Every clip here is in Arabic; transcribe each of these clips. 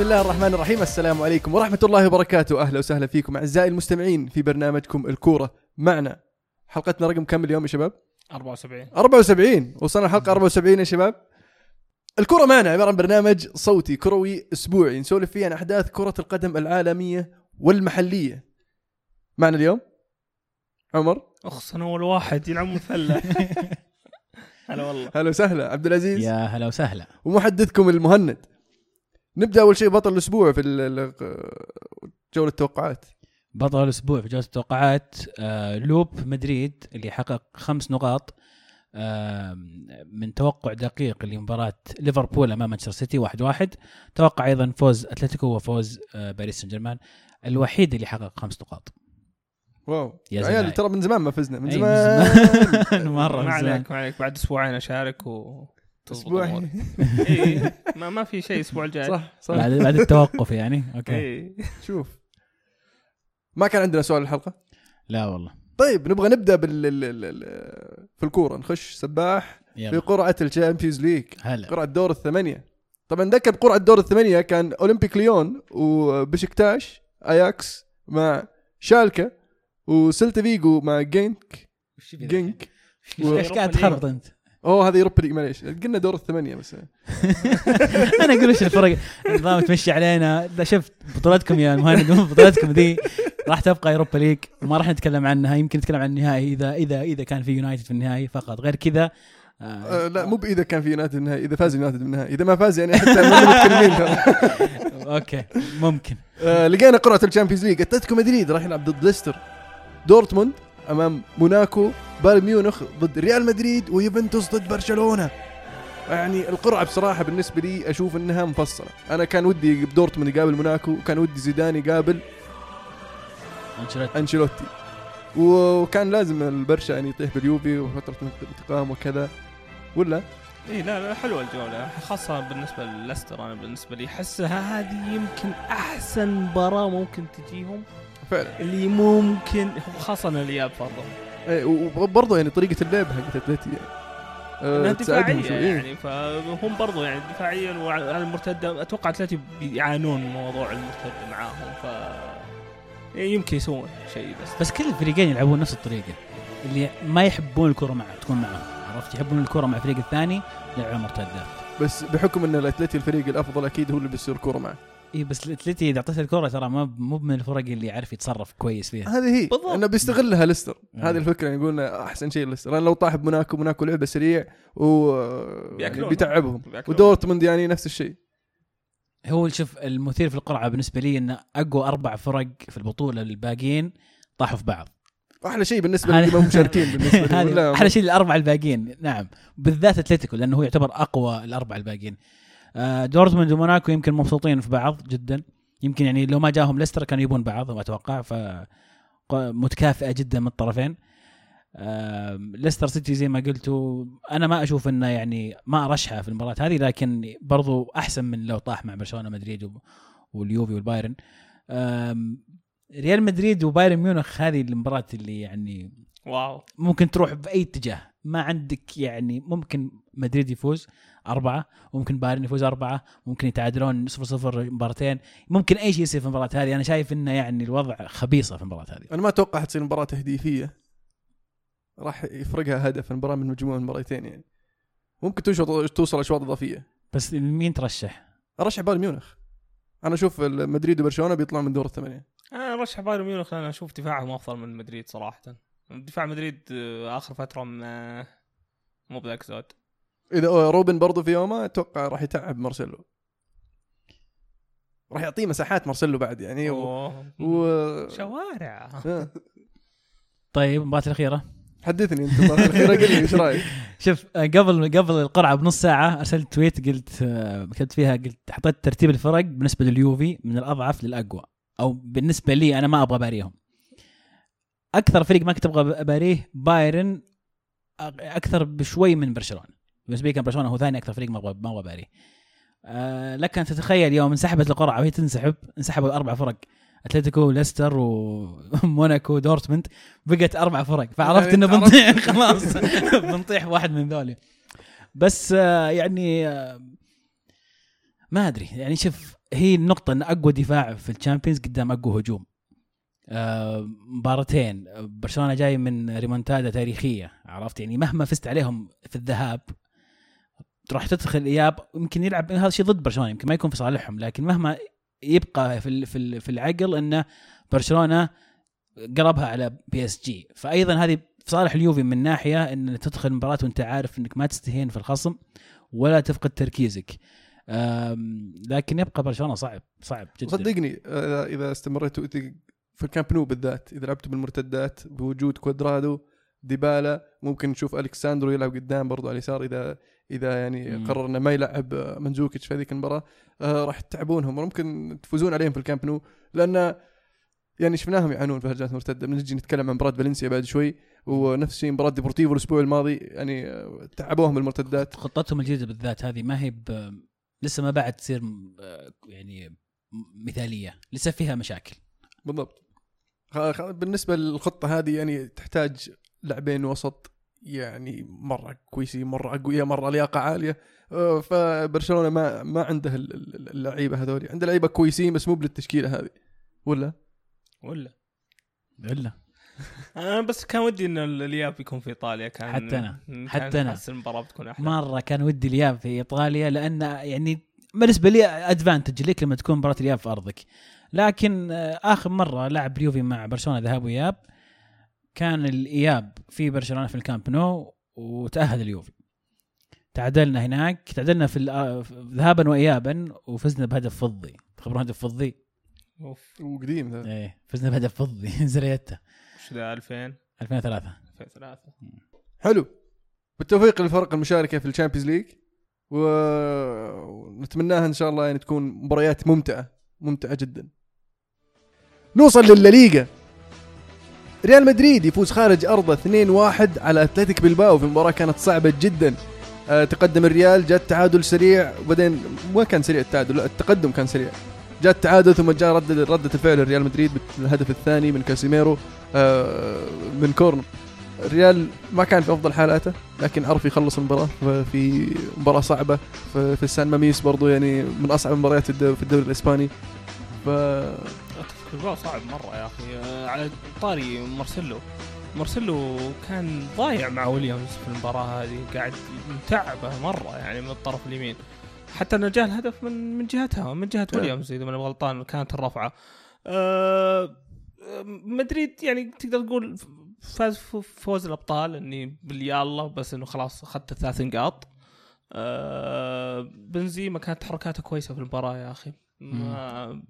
بسم الله الرحمن الرحيم. السلام عليكم ورحمة الله وبركاته. أهلا وسهلا فيكم أعزائي المستمعين في برنامجكم الكورة معنا. حلقتنا رقم كم اليوم يا شباب؟ 74 74 وصلنا الحلقة 74 يا شباب. الكرة معنا عبارة عن برنامج صوتي كروي أسبوعي. نسولف فيه عن أحداث كرة القدم العالمية والمحلية. معنا اليوم عمر. اخس أنا اول واحد يلعب مثلث هلا والله. هلا وسهلا. عبد العزيز. يا هلا وسهلا. ومحدثكم المهند. نبدأ أول شيء بطل الأسبوع في ال- ال- جولة التوقعات. بطل الأسبوع في جولة التوقعات آه لوب مدريد اللي حقق خمس نقاط آه من توقع دقيق لمباراة ليفربول أمام مانشستر سيتي واحد واحد. توقع أيضا فوز أتلتيكو وفوز آه باريس سان جيرمان الوحيد اللي حقق خمس نقاط. wow. يا عيال. ترى من زمان ما فزنا من أي، زمان. مرة ما من زمان. عليك ما عليك. بعد أسبوعين أشارك و أسبوع. إيه، ما ما في شيء الأسبوع الجاي صح صح. بعد بعد التوقف يعني. okay. إيه. شوف. ما كان عندنا سؤال الحلقة؟ لا والله. طيب نبغى نبدأ بال ال- ال- ال- في الكورة. نخش سباح في يلا. قرعة ال Champions League. هلا. قرعة دور الثمانية. طبعا ذكر قرعة دور الثمانية كان أولمبيك ليون وبشكتاش أياكس مع شالكه وسلتا فيجو مع جينك جينك. إيش قاعد تخربط أنت؟ أوه هذا Europa League معليش. قلنا دور الثمانية بس. أنا أقول إيش الفرق؟ النظام تمشي علينا. شفت بطولتكم يا المهند بطولتكم ذي. راح تبقى Europa League وما راح نتكلم عنها. يمكن نتكلم عن النهائي إذا إذا إذا كان في يونايتد في النهائي فقط. غير كذا آه. آه لا مو بإذا كان في يونايتد النهائي. إذا فاز يونايتد بالنهائي إذا ما فاز يعني حتى متكلمين okay ممكن. آه لقينا قرعة ال Champions League. أتلتيكو مدريد راح يلعب ضد ليستر. دورتموند أمام موناكو. بايرن ميونخ ضد ريال مدريد ويوفنتوس ضد برشلونة. يعني القرعة بصراحة بالنسبة لي أشوف إنها مفصلة. أنا كان ودي دورتموند يقابل موناكو وكان ودي زيدان يقابل أنشيلوتي. أنشيلوتي. وكان لازم البرشا يعني يطيح باليوفي وفترة انتقام وكذا. ولا؟ إي لا لا حلوة الجولة. خاصة بالنسبة للستر أنا بالنسبة لي احسها هذه يمكن أحسن مباراة ممكن تجيهم. فعلا. اللي ممكن خاصة الإياب برضه إيه، وبرضه يعني طريقة اللعب حقت اتلتي يعني آه، إنها دفاعية. إيه. يعني فهم برضو يعني دفاعيا وعلى المرتدة. أتوقع اتلتي بيعانون من موضوع المرتدة معاهم ف يمكن يسوون شيء بس. بس كل الفريقين يلعبون نفس الطريقة. اللي ما يحبون الكرة مع تكون معهم عرفت؟ يحبون الكرة مع الفريق الثاني يلعبون مرتدات بس بحكم إن الاتلتي الفريق الأفضل أكيد هو اللي بيصير كوره معه. اي بس الاتلتي اذا اعطيته الكره ترى ما مو من الفرق اللي يعرف يتصرف كويس فيها. هذه هي. بالضبط. إنه بيستغلها ليستر. هذه الفكرة يعني يقولنا أحسن شيء ليستر. لأن لو طاح بموناكو موناكو لعبة سريع و يعني بياكلونهم. بيتعبهم. ودورتموند يعني نفس الشيء. هو شوف المثير في القرعة بالنسبة لي ان أقوى أربع فرق في البطولة الباقيين طاحوا في بعض. أحلى شيء بالنسبة للي مشاركين بالنسبة لي. أحلى شيء الاربعه الباقيين. نعم. بالذات أتلتيكو لأنه هو يعتبر أقوى الاربعه الباقيين. دورتموند وموناكو يمكن مبسوطين في بعض جدا. يمكن يعني لو ما جاهم ليستر كانوا يبون بعض أتوقع. ف متكافئة جدا من الطرفين. آم، ليستر سيتي زي ما قلتوا أنا ما أشوف إنه يعني ما ارشحه في المباراة هذه لكن برضو أحسن من لو طاح مع برشلونة مدريد واليوفي والبايرن. ريال مدريد وبايرن ميونخ هذه المباراة اللي يعني wow. ممكن تروح بأي اتجاه. ما عندك يعني ممكن مدريد يفوز. أربعة ممكن بايرن يفوز أربعة ممكن يتعادلون صفر صفر مباراتين ممكن أي شيء يصير في المباراة هذه. أنا شايف إنه يعني الوضع خبيصة في المباراة هذه. أنا ما أتوقع حتصير مباراة تهديفية. راح يفرقها هدف المباراة من مجموع المباراتين يعني. ممكن توصل توصل أشواط إضافية. بس مين ترشح؟ أرشح بايرن ميونخ. أنا أشوف مدريد وبرشلونة بيطلعوا من دور الثمانية. أنا أرشح بايرن ميونخ لأن أشوف دفاعهم أفضل من مدريد صراحة. دفاع مدريد آه، آخر فترة ما مو بذاك زود إذا روبن برضو في يومه أتوقع راح يتعب مارسيلو. راح يعطيه مساحات مارسيلو بعد يعني و... و... شوارع. طيب المباراة الأخيرة. حدثني أنت المرة الأخيرة قل لي إيش رأيك؟ شوف قبل قبل القرعة بنص ساعة أرسلت تويت قلت كتبت فيها قلت حطيت ترتيب الفرق بالنسبة لليوفي من الأضعف للأقوى أو بالنسبة لي أنا ما أبغى أباريهم. أكثر فريق ما كنت أبغى أباريه بايرن أكثر بشوي من برشلونة. بالنسبة لي كان برشلونة هو ثاني أكثر فريق ما أبغى ما أبغى أباريه آه لك أن تتخيل يوم انسحبت القرعة وهي تنسحب انسحبوا أربع فرق أتلتيكو ليستر وموناكو دورتموند بقت أربع فرق. فعرفت إنه بنطيح خلاص. بنطيح واحد من ذولي. بس آه يعني آه ما أدري. يعني شوف هي النقطة إن أقوى دفاع في ال Champions قدام أقوى هجوم. آه، مباراتين. برشلونة جاي من ريمونتادا تاريخية عرفت؟ يعني مهما فزت عليهم في الذهاب راح تدخل الاياب يمكن يلعب هذا الشيء ضد برشلونة يمكن ما يكون في صالحهم لكن مهما يبقى في في ال- في العقل إنه برشلونة قربها على PSG. فايضا هذه في صالح اليوفي من ناحية إن تدخل مباراة وأنت عارف إنك ما تستهين في الخصم ولا تفقد تركيزك. لكن يبقى برشلونة صعب صعب جدا. صدقني إذا استمريتوا في الكامب نو بالذات إذا لعبتوا بالمرتدات بوجود كوادرادو ديبالا ممكن نشوف ألكساندرو يلعب قدام برضو على اليسار إذا إذا يعني مم. قرر إنه ما يلعب منزوكيتش في هذيك المباراة آه، راح تتعبونهم. وممكن تفوزون عليهم في الكامب نو لأن يعني شفناهم يعانون في هجمات مرتدة. بنجي نتكلم عن مباراة فالنسيا بعد شوي ونفس الشيء مباراة ديبورتيفو الأسبوع الماضي يعني تعبوهم بالمرتدات خطتهم الجديدة بالذات هذه ما هي ب... لسه ما بعد تصير آه، يعني مثالية لسه فيها مشاكل. بالضبط. بالنسبة للخطة هذه يعني تحتاج لاعبين وسط يعني مرة كويسين مرة أقوياء مرة لياقة عالية. آه، فبرشلونة ما ما عنده ال- ال- اللعيبة هذول عنده لعيبة كويسين بس مو بالتشكيلة هذه. ولا؟ ولا. الا أنا بس كان ودي إن الياب يكون في إيطاليا. كان حتى أنا. كان حتى أنا. أحس المباراة بتكون أحلى. مرة كان ودي الياب في إيطاليا لأن يعني بالنسبة لي advantage لك لما تكون مباراة الياب في أرضك. لكن آه، آخر مرة لعب اليوفي مع برشلونة ذهاب وإياب. كان الإياب في برشلونة في الكامب نو وتأهل اليوفي. تعادلنا هناك تعادلنا في الآ- ذهابا وايابا وفزنا بهدف فضي. تخبرون هدف فضي؟ أوف. وقديم ذا. إيه فزنا بهدف فضي. زريتا. وش ذا 2000 2003 2003 حلو. بالتوفيق للفرق المشاركة في ال Champions League. ونتمناها إن شاء الله يعني تكون مباريات ممتعة. ممتعة جدا. نوصل للليغا. ريال مدريد يفوز خارج أرضه 2-1 على أتلتيك بلباو في مباراة كانت صعبة جدا. آه، تقدم الريال جاء التعادل سريع وبعدين ما كان سريع التعادل لا التقدم كان سريع. جاء التعادل ثم جاء رد ردة الفعل الريال مدريد بالهدف الثاني من كاسيميرو آه، من corner. الريال ما كان في أفضل حالاته لكن عرف يخلص المباراة في مباراة صعبة في السان ماميس برضو يعني من أصعب المباريات في الدوري الإسباني. ف الجو صعب مرة يا أخي. على طاري مارسيلو مارسيلو كان ضايع مع ويليامز في المباراة هذه قاعد متعبة مرة يعني من الطرف اليمين. حتى إنه جاء الهدف من من جهتها من جهة نعم. ويليامز إذا ماني غلطان كانت الرفعة. أه مدريد يعني تقدر تقول فاز فوز الأبطال إني باليا الله بس إنه خلاص أخذت الثلاث نقاط. أه بنزيما كانت حركاته كويسة في المباراة يا أخي. ما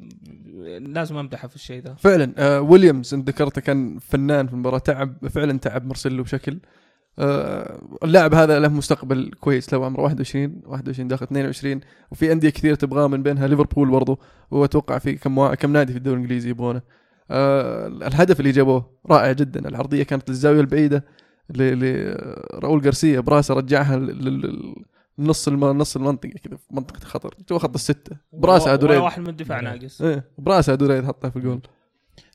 لازم أمدحه في الشيء ذا. فعلا آه ويليامز انت ذكرته كان فنان في المباراة تعب فعلا تعب مارسيلو بشكل. آه اللاعب هذا له مستقبل كويس لو عمره 21 21 داخل 22 وفي أندية كثير تبغاه من بينها ليفربول برضه واتوقع في كم وا- كم نادي في الدوري الإنجليزي يبغونه. آه الهدف اللي جابوه رائع جدا. العرضية كانت للزاوية البعيدة ل- لراؤول غارسيا براسه رجعها لل- لل- نص الم... نص المنطقة كذا في منطقة خطر. جوا خط الستة. براسه ولا ادوريد واحد من الدفاع ناقص. إيه. براسه ادوريد حطها في الجول.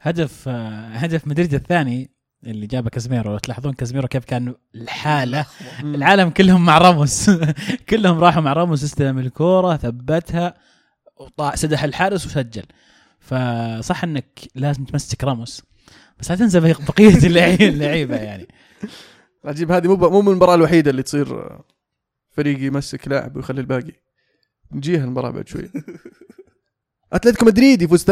هدف آه، هدف مدريد الثاني اللي جابه كازميرو لو تلاحظون كازميرو كيف كان الحالة. العالم كلهم مع راموس. كلهم راحوا مع راموس استلم الكورة ثبتها وطاع سدح الحارس وسجل. فصح إنك لازم تمسك راموس. بس لا تنسى بقية اللعي- اللعيبة يعني. عجيب هذه مو مو من المباراة الوحيدة اللي تصير فريق يمسك لاعب ويخلي الباقي. نجيها المباراة بعد شوي. أتلتيكو مدريد يفوز 3-1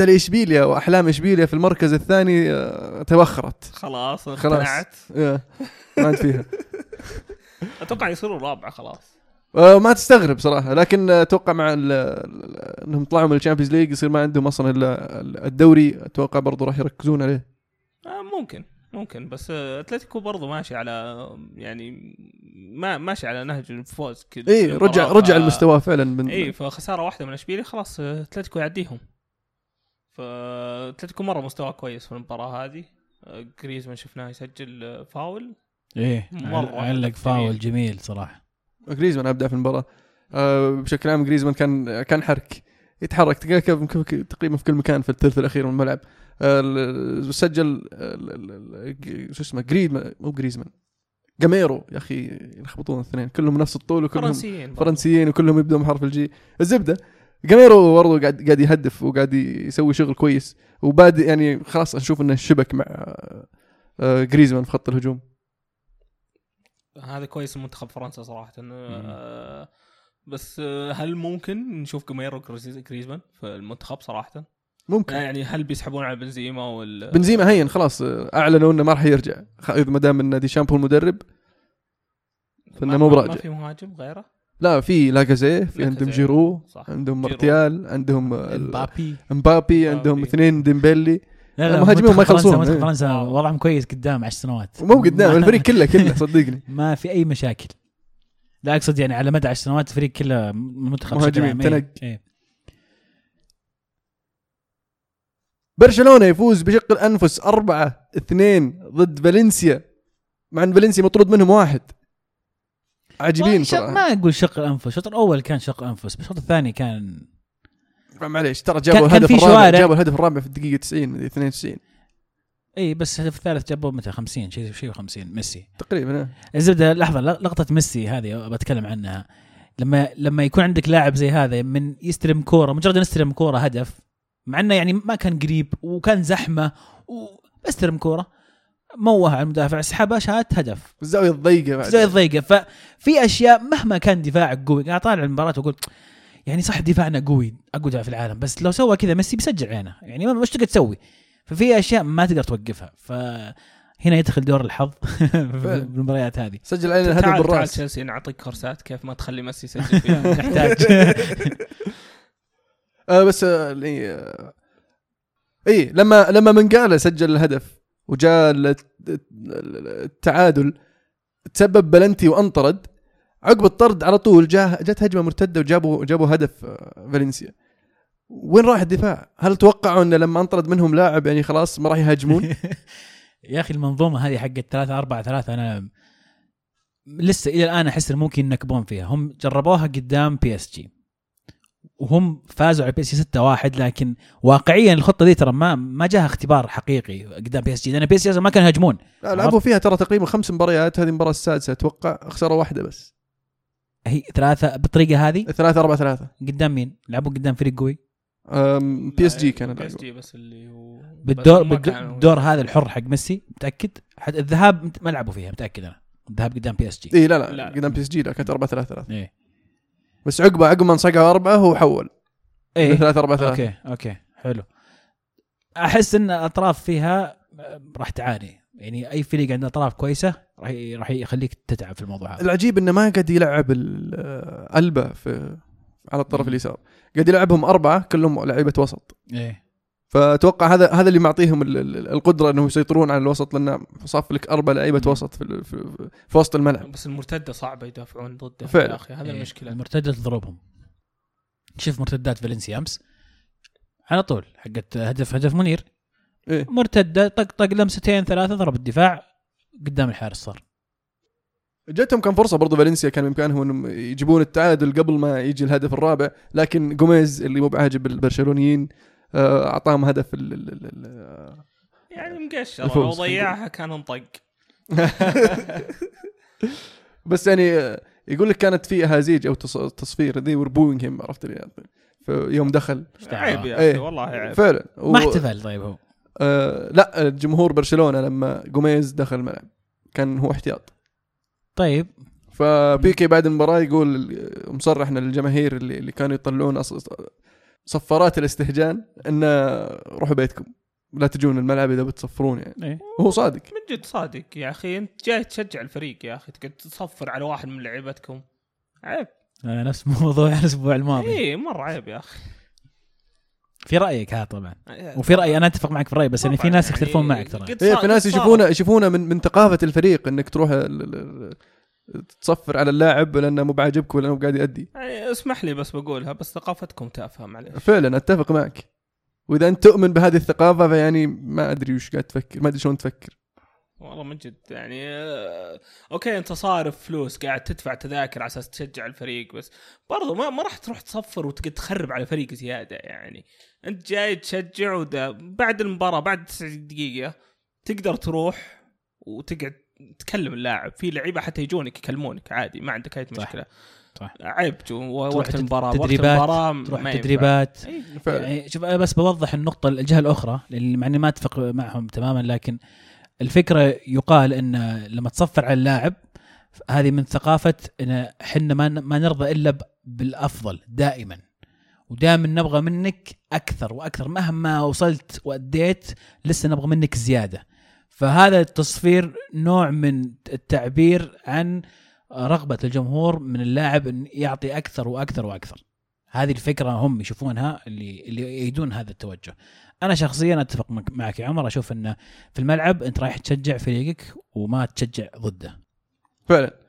على إشبيليا وأحلام إشبيليا في المركز الثاني آه، تبخرت خلاص خلاص. ما عاد فيها. أتوقع يصيروا رابعة خلاص. آه، ما تستغرب صراحة لكن أتوقع مع إنهم طلعوا من ال Champions League يصير ما عندهم أصلا إلا الدوري. أتوقع برضو راح يركزون عليه. آه ممكن. ممكن بس أتلتيكو برضو ماشي على يعني ما ماشي على نهج الفوز كل اي كل رجع. رجع ف- المستوى فعلا من اي فخسارة واحدة من اشبيليا خلاص أتلتيكو يعديهم. فأتلتيكو مرة مستوى كويس في المباراة هذه. جريزمان شفناه يسجل فاول. إيه مرة علق فاول جميل. صراحة. جريزمان أبدع في المباراة. آه، بشكل عام جريزمان كان كان حرك. يتحرك تقريبا في كل مكان في الثلث الأخير من الملعب. ال- سجل ال- ال- ال- شو اسمه جريزمان مو جريزمان جاميرو. يا أخي يلخبطون الاثنين كلهم نفس الطول وكلهم فرنسيين. فرنسيين وكلهم يبدون بحرف الجي الزبدة جاميرو برضه قاعد قاعد يهدف وقاعد يسوي شغل كويس. وبادئ يعني خلاص نشوف إنه شبك مع آه، جريزمان في خط الهجوم. هذا كويس منتخب فرنسا صراحة. آه، بس آه، هل ممكن نشوف جميرو جريز- جريزمان في المنتخب صراحة؟ ممكن يعني هل بيسحبون على بنزيما وال بنزيما هين خلاص أعلنوا إنه ما راح يرجع خ- ما دام إن دي شامبو المدرب فإنه ما- مو براجع. ما في مهاجم غيره؟ لا في لاكازيه في عندهم. جيرو صح عندهم. مارتيال عندهم آه، مبابي مبابي عندهم. اثنين ديمبلي لا لا المهاجمين منتخب ما يخلصون. فرنسا منتخب إيه. فرنسا. وضعهم كويس قدام 10 سنوات ومو قدام الفريق كله كله صدقني ما في أي مشاكل لا أقصد يعني على مدى 10 سنوات الفريق كله منتخب مهاجمين، عام. تنق. إيه. إيه. برشلونة يفوز بشق الأنفس 4 2 ضد فالنسيا. مع إن فالنسيا مطرود منهم واحد. شق- صراحة ما أقول شق الأنفس. الشوط الأول كان شق أنفس بس الشوط الثاني كان معليش ترى جابوا الهدف الرابع. جابوا الهدف الرابع في الدقيقة 90 مدري 92 إي بس الهدف الثالث جابوه متى 50 شيء شيء 50 ميسي. تقريبا آه. الزبدة لحظة لقطة ميسي هذه بتكلم عنها. لما لما يكون عندك لاعب زي هذا من يستلم كورة مجرد ان يستلم كورة هدف مع إنه يعني ما كان قريب وكان زحمة وبستلم كورة موه على المدافع سحبها شات هدف. الزاويه الضيقه بعد. زي الضيقه ففي أشياء مهما كان دفاعك قوي قاعد طالع المباراة وأقول يعني صح دفاعنا قوي أقوى دفاع في العالم بس لو سوى كذا ميسي بيسجل عينه. يعني ما مش تقدر تسوي. ففي أشياء ما تقدر توقفها. فهنا يدخل دور الحظ في المباريات هذه. سجل علينا الهدف تعال تعال بالرأس. تشيلسي نعطيك كورسات كيف ما تخلي ميسي يسجل فيها. نحتاج. آه بس آه اللي- آه اي لما لما منقاله سجل الهدف وجاء ال- التعادل تسبب بلنتي وأنطرد عقب الطرد على طول جاء جت هجمة مرتدة وجابوا جابوا هدف آه، فالنسيا وين راح الدفاع؟ هل توقعوا إنه لما أنطرد منهم لاعب يعني خلاص ما راح يهاجمون؟ يا أخي المنظومة هذه حقت 3 4 3 أنا لسه إلى الآن أحس ممكن ينكبون فيها هم جربوها قدام بي اس جي وهم فازوا على بي اس جي 6 1 لكن واقعيا الخطة دي ترى ما ما جاها اختبار حقيقي قدام بي اس جي لأن بي اس جي ما كانوا يهاجمون لا لعبوا فيها ترى تقريبا خمس مباريات هذه المباراة السادسة أتوقع خساره واحدة بس. هي ثلاثة بالطريقة هذه؟ ثلاثة أربعة ثلاثة. قدام مين؟ لعبوا قدام فريق قوي؟ بي اس جي كان بي اس. جي بس اللي هو بالدور بالدور هذا الحر حق ميسي متأكد؟ الذهاب ما لعبوا فيها متأكد أنا. الذهاب قدام بي اس جي اي لا لا, لا. قدام بي اس جي لا كانت 4 3 3 إيه. بس عقبه عقب ما انصقع أربعة هو حول. إيه. 3 4 3 أوكي أوكي حلو. أحس إن الأطراف فيها راح تعاني. يعني أي فريق عنده أطراف كويسة راح راح يخليك تتعب في الموضوع هذا. العجيب إنه ما قاعد يلعب ال- ألبا في على الطرف. اليسار. قاعد يلعبهم أربعة كلهم لعيبة وسط. إيه. فأتوقع هذا هذا اللي معطيهم ال- ال- القدرة إنهم يسيطرون على الوسط لأنه صاف لك أربع لعيبة. وسط في, ال- في, في وسط الملعب. بس المرتدة صعبة يدافعون ضده فعلا. يا أخي هذا إيه، المشكلة. المرتدة تضربهم. شوف مرتدات فالنسيا أمس. على طول حقت هدف هدف منير. إيه. مرتدة طق طق لمستين ثلاثة ضرب الدفاع. قدام الحارس صار. جتهم كان فرصة برضو فالنسيا كان بإمكانهم إنهم يجيبون التعادل قبل ما يجي الهدف الرابع لكن جوميز اللي مو بعاجب البرشلونيين أعطاهم هدف ال ال ال ال يعني مقشر. لو ضيعها كان انطق. بس يعني آه، يقول لك كانت في أهازيج أو تص- تصفير they were booing him عرفت لي في يوم دخل. عيب يا إيه. أخي والله عيب. فعلا. و- ما احتفل طيب هو. آه لا جمهور برشلونة لما جوميز دخل الملعب كان هو احتياط. طيب. فبيكي بعد المباراة يقول مصرح للجماهير اللي, اللي كانوا يطلعون أص- صفارات الاستهجان انه روحوا بيتكم. لا تجون الملعب إذا بتصفرون يعني. إيه. وهو صادق. من جد صادق يا أخي. أنت جاي تشجع الفريق يا أخي. تقعد تصفر على واحد من لعيبتكم. عيب. آه، نفس موضوع الأسبوع الماضي. اي مرة عيب يا أخي. في رأيك ها طبعا. وفي راي أنا أتفق معك في الرأي بس يعني في ناس يختلفون معك ترى. صار- في ناس. يشوفونه يشوفونه من من ثقافة الفريق إنك تروح ال- ال- ال- تصفر على اللاعب لأنه مو بعاجبك ولا انه قاعد يأدي. يعني اسمح لي بس بقولها بس ثقافتكم تافهة معليش. فعلا أتفق معك. وإذا أنت تؤمن بهذه الثقافة فيعني ما أدري وش قاعد تفكر ما أدري شلون تفكر. والله من جد يعني آه، أوكي أنت صارف فلوس قاعد تدفع تذاكر على أساس تشجع الفريق بس برضو ما ما راح تروح تصفر وتقعد تخرب على فريق زيادة يعني. أنت جاي تشجع وده بعد المباراة بعد 90 دقيقة تقدر تروح وتقعد تكلم اللاعب في لعيبة حتى يجونك يكلمونك عادي ما عندك أي. مشكلة صح. عيب وقت المباراة وقت تدريبات، المباراة تروح. تدريبات. فعلا يعني شوف أنا بس بوضح النقطة الجهة الأخرى اللي مع إني ما أتفق معهم تماما لكن الفكرة يقال إن لما تصفر على اللاعب هذه من ثقافة إن إحنا ما ما نرضى إلا بالأفضل دائما ودائما نبغى منك أكثر وأكثر مهما وصلت وأديت لسه نبغى منك زيادة فهذا التصفير نوع من التعبير عن رغبة الجمهور من اللاعب إن يعطي أكثر وأكثر وأكثر. هذه الفكرة هم يشوفونها اللي اللي يأيدون هذا التوجه. أنا شخصيا أتفق معك- يا عمر. أشوف إنه في الملعب أنت رايح تشجع فريقك وما تشجع ضده. فعلا.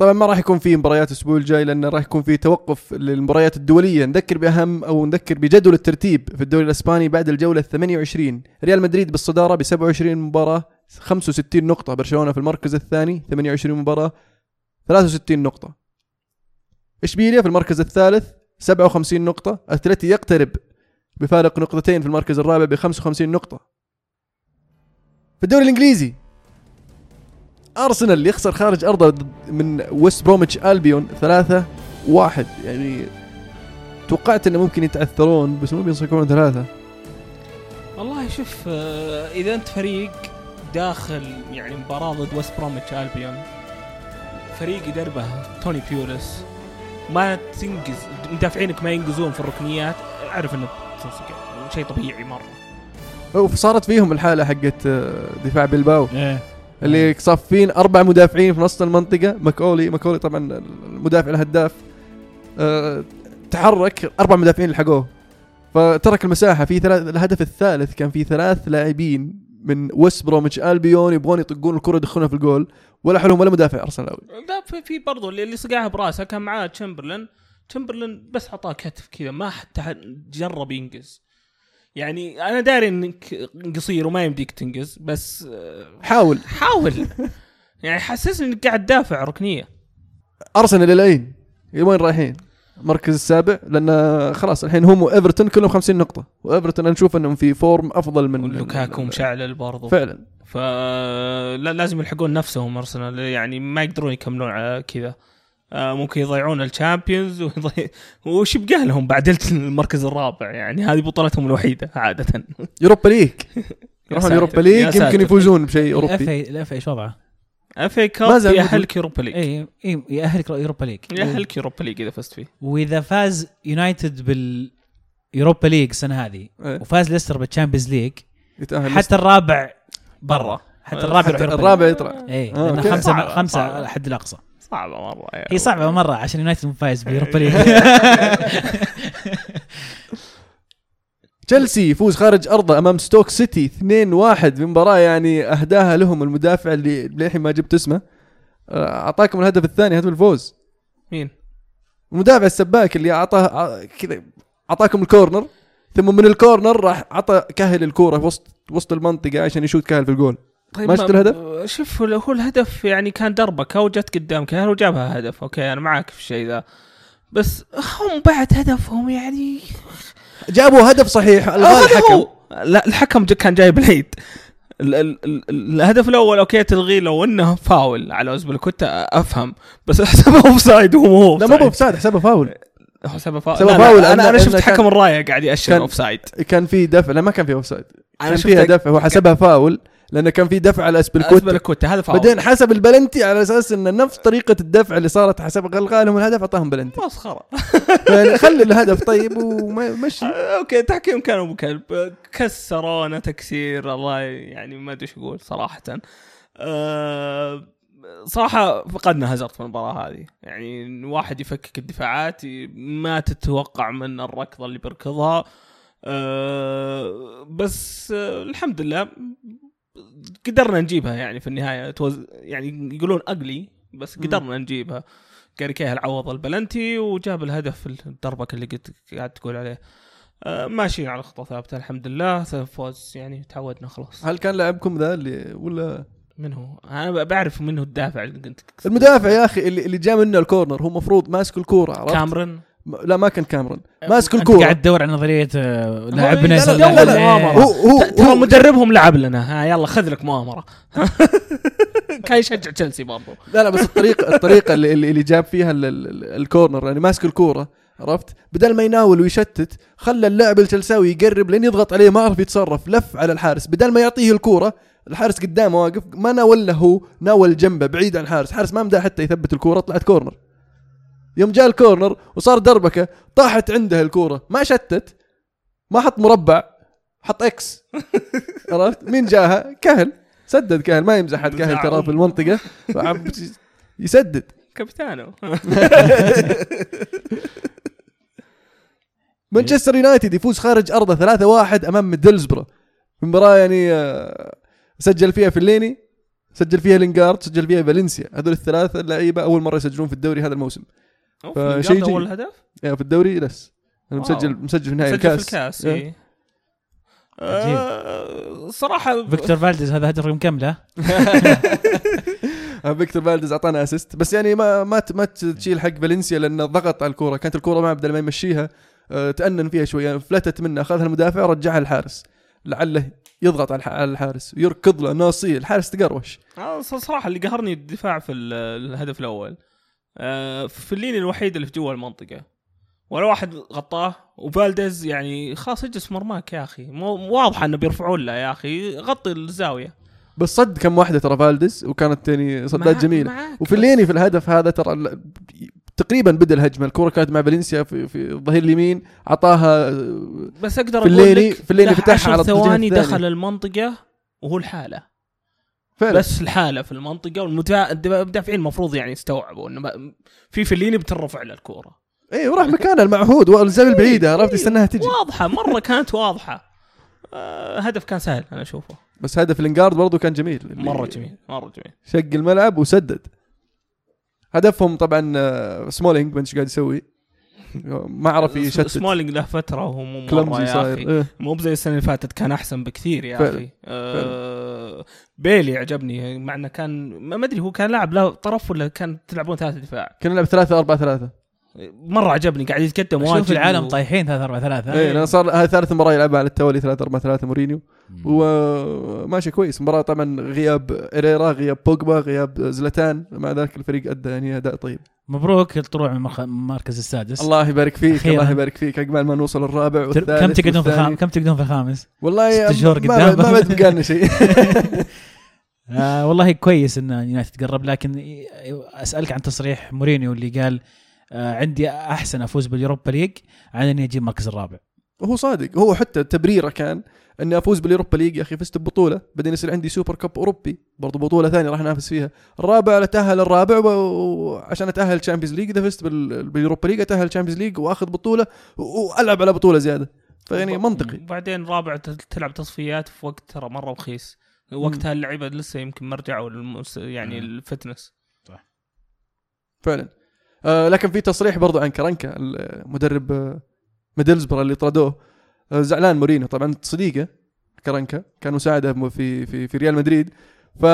طبعا ما راح يكون في مباريات الأسبوع الجاي لأنه راح يكون في توقف للمباريات الدولية. نذكر بأهم أو نذكر بجدول الترتيب في الدوري الإسباني بعد الجولة 28 ريال مدريد بالصدارة ب 27 مباراة 65 نقطة. برشلونة في المركز الثاني 28 مباراة 63 نقطة. اشبيليا في المركز الثالث 57 نقطة. أتلتي يقترب بفارق نقطتين في المركز الرابع ب 55 نقطة. في الدوري الإنجليزي أرسنال اللي يخسر خارج أرضه من ويست بروميتش ألبيون ثلاثة واحد. يعني توقعت إنه ممكن يتعثرون بس مو بينصكون ثلاثة. والله شوف آه، إذا أنت فريق داخل يعني مباراة ضد ويست بروميتش ألبيون فريق يدربه توني بيوليس. ما تنقز مدافعينك ما ينقزون في الركنيات. أعرف إنه شيء طبيعي مرة. وصارت فيهم الحالة حقت آه، دفاع بلباو إيه. اللي صافين أربع مدافعين في نص المنطقة. ماكولي ماكولي طبعا المدافع الهداف آه، تحرك أربع مدافعين لحقوه. فترك المساحة. في ثلاث الهدف الثالث كان في ثلاث لاعبين من ويست بروميتش ألبيون يبغون يطقون الكرة يدخلونها في الجول. ولا حلهم ولا مدافع أرسنال. لا في, في برضو اللي اللي صقعها براسه كان معاه تشمبرلين. تشمبرلين بس أعطاه كتف كذا ما حتى جرب ينقز. يعني أنا داري إنك قصير وما يمديك تنقز بس آه، حاول. حاول. يعني حسسني إنك قاعد تدافع ركنية. أرسنال الين وين رايحين؟ المركز السابع لأن خلاص الحين هم وايفرتون كلهم 50 نقطة. وإيفرتون أنا نشوف إنهم في form أفضل من ولوكاكو مشعلل برضو فعلا. فلا لازم يلحقون نفسهم أرسنال. يعني ما يقدرون يكملون على كذا. آه، ممكن يضيعون ال Champions ويضيع- وش يبقى لهم بعد المركز الرابع؟ يعني هذه بطولتهم الوحيدة عادة. Europa League يروحون Europa League. يمكن يفوزون بشيء ال FA أوروبي. اي ال FA شو وضعه؟ FA Cup يأهلك Europa League اي اي يأهلك Europa League يأهلك Europa League إذا فزت فيه. وإذا فاز يونايتد بال Europa League السنة هذه إيه، وفاز ليستر بال Champions League يتأهل حتى الرابع برا. حتى الرابع حتى Europa الرابع يطلع. اي آه،. خمسة خمسة. الحد الأقصى. صعبة مرة يعني. هي صعبة مرة عشان يونايتد مو فايز ب Europa League. تشيلسي يفوز خارج أرضه أمام ستوك سيتي 2-1 في مباراة يعني أهداها لهم المدافع اللي للحين ما جبت اسمه. آه، أعطاكم الهدف الثاني هدف الفوز. مين؟ المدافع السباك اللي أعطاه ع- كذا أعطاكم ال corner. ثم من ال corner راح عطى كيهل الكورة في وسط وسط المنطقة عشان يشوت كيهل في الجول. طيب ما شفت الهدف؟ شوف هو هو الهدف يعني كان دربكه وجت قدامك هل وجابها هدف؟ okay أنا معاك في الشيء ذا. بس هم بعد هدفهم يعني جابوا هدف صحيح الغاه هذا الحكم. هو. لا الحكم كان جايب العيد. ال- ال- ال- الهدف الأول okay تلغيه لو إنه فاول على ازبلكوتا أفهم. بس حسبه offside وهو مو لا مو حسبه فاول. حسبه فاول. حسبه لا، لا، فاول، أنا أنا شفت حكم الراية قاعد يأشر offside كان في دفع لا ما كان في offside. أنا كان شفت فيها دفع هو حسبها فاول. لأنه كان في دفع على اسبلكوتا ازبلكوتا هذا فاول بعدين حسب البلنتي على أساس إن نفس طريقة الدفع اللي صارت حسب الغاء لهم الهدف أعطاهم بلنتي. مسخره يعني خلي الهدف طيب ومشي. أوكي التحكيم كان ابو كلب كسرونا تكسير الله يعني ما أدري إيش أقول صراحة. أه صراحة فقدنا هازارد في المباراة هذه، يعني واحد يفكك الدفاعات ما تتوقع من الركضة اللي بيركضها. أه بس أه الحمد لله قدرنا نجيبها يعني في النهاية. توز يعني يقولون اقلي بس. قدرنا نجيبها. جاري كيهل عوض البلنتي وجاب الهدف الدربك اللي قد قاعد تقول عليه. آه، ماشيين على خطى ثابتة الحمد لله فوز يعني تعودنا خلاص. هل كان لاعبكم ذا اللي ولا؟ من هو؟ أنا بعرف من هو الدافع اللي كنت المدافع يا أخي اللي اللي جاء منه ال corner هو المفروض ماسك الكورة عرفت؟ كامرن لا ما كان كاميرون ماسك الكوره قاعد تدور على نظريه آه، هو- لاعبنا لا، لا، لا، لا، إيه. مؤامرة. هو هو, ترى مدربهم لعب لنا ها يلا خذ لك مؤامره كان يشجع تشيلسي برضو لا لا بس الطريقة الطريقة اللي, اللي اللي جاب فيها ال- ال- ال- ال corner يعني ماسك الكوره عرفت بدل ما يناول ويشتت خلى اللاعب التشلساوي يقرب لين يضغط عليه ما عرف يتصرف لف على الحارس بدل ما يعطيه الكوره الحارس قدامه واقف ما ناول له هو ناول جنبه بعيد عن الحارس الحارس ما مدى حتى يثبت الكوره طلعت corner يوم جاء ال corner وصار دربكة طاحت عنده الكورة ما شتت ما حط مربع حط X عرفت؟ مين جاها؟ كيهل. سدد كيهل ما يمزح حد كيهل ترى في المنطقة. يسدد. كابتنو مانشستر يونايتد يفوز خارج أرضه 3-1 أمام ميدلزبره مباراة يعني آه، سجل فيها فيليني سجل فيها لينجارد سجل فيها فالنسيا. هذول الثلاثة اللعيبه أول مرة يسجلون في الدوري هذا الموسم. فشيء جيد. أول هدف؟ يعني في الدوري بس واو. مسجل مسجل في نهائي سجل في الكاس. الكاس إيه. إيه. آه، صراحة فيكتور فالديز هذا هدف رقم كم له؟ فيكتور فالديز أعطانا assist بس يعني ما ما ما تشيل حق فالنسيا لأنه ضغط على الكورة. كانت الكورة معه بدل ما يمشيها آه، تأنن فيها شوي. يعني فلتت منه أخذها المدافع ورجعها الحارس لعله يضغط على الح- على الحارس. ويركض له ناصيه. الحارس تقروش. آه، ص- صراحة اللي قهرني الدفاع في ال- الهدف الأول. آه، فليني الوحيد اللي في جوا المنطقة. ولا واحد غطاه وفالديز يعني خلاص اجلس مرماك يا أخي. مو واضحه إنه بيرفعون له يا أخي غطي الزاوية. بس صد كم واحدة ترى فالديز وكانت يعني صدات جميلة. معاك. وفليني في الهدف هذا ترى تقريبا بدأ الهجمة. الكرة كانت مع فالنسيا في, في الظهير اليمين اعطاها بس أقدر أقول فليني- لك فليني له فتحها على ثواني. دخل المنطقة وهو الحالة. فعلا. بس الحالة في المنطقة والمدافعين المفروض يعني يستوعبوا إنه في فليني بترفع له الكورة. اي وراح مكانه المعهود والزاوية البعيدة عرفت؟ يستناها تجي. واضحة مرة كانت واضحة. آه، هدف كان سهل أنا أشوفه. بس هدف لينجارد برضو كان جميل. مرة جميل مرة جميل. شق الملعب وسدد. هدفهم طبعا آه، سمولينج ما إيش قاعد يسوي. ما عرف يشتت. سمولينج له فترة وهو مو clumsy صاير. إيه. مو ب زي السنة اللي فاتت كان أحسن بكثير يا فعلا. أخي. آه بيلي عجبني مع إنه كان ما أدري هو كان لاعب له طرف ولا كان تلعبون ثلاثة دفاع؟ كنا نلعب 3 4 3 مرة عجبني قاعد يتقدم واجد شوف العالم و- طايحين 3 4 3 اي لأن صار هاي ثالث مباراة يلعبها على التوالي 3 4 3 مورينيو. وماشي كويس. مباراة طبعا غياب اريرا غياب بوجبا غياب زلتان مع ذلك الفريق أدى يعني أداء طيب. مبروك الطلوع من المركز السادس. الله يبارك فيك أخيراً. الله يبارك فيك. عقبال ما نوصل الرابع والثالث كم تقعدون في. الخامس كم تقعدون في الخامس؟ والله ست شهور ما قدام. ما بد شيء. آه والله كويس إن يونايتد قرب لكن أسألك عن تصريح مورينيو اللي قال عندي أحسن أفوز بال Europa League عن إني أجيب المركز الرابع. وهو صادق هو حتى تبريره كان إني أفوز بال Europa League يا أخي فزت ببطولة بعدين يصير عندي Super Cup أوروبي برضو بطولة ثانية راح أنافس فيها. الرابع اتاهل الرابع وعشان أتأهل ال Champions League إذا فزت بال- بال Europa League أتأهل ال Champions League وأخذ بطولة وألعب على بطولة زيادة. فيعني منطقي. وبعدين رابع تلعب تصفيات في وقت ترى مرة رخيص. وقتها اللعيبة لسه يمكن ما رجعوا. يعني. ال fitness. فعلا. آه لكن في تصريح برضو عن كرنكا المدرب آه، ميدلزبره اللي طردوه. آه زعلان مورينيو طبعا صديقه كرنكا كان مساعده في في في ريال مدريد. ف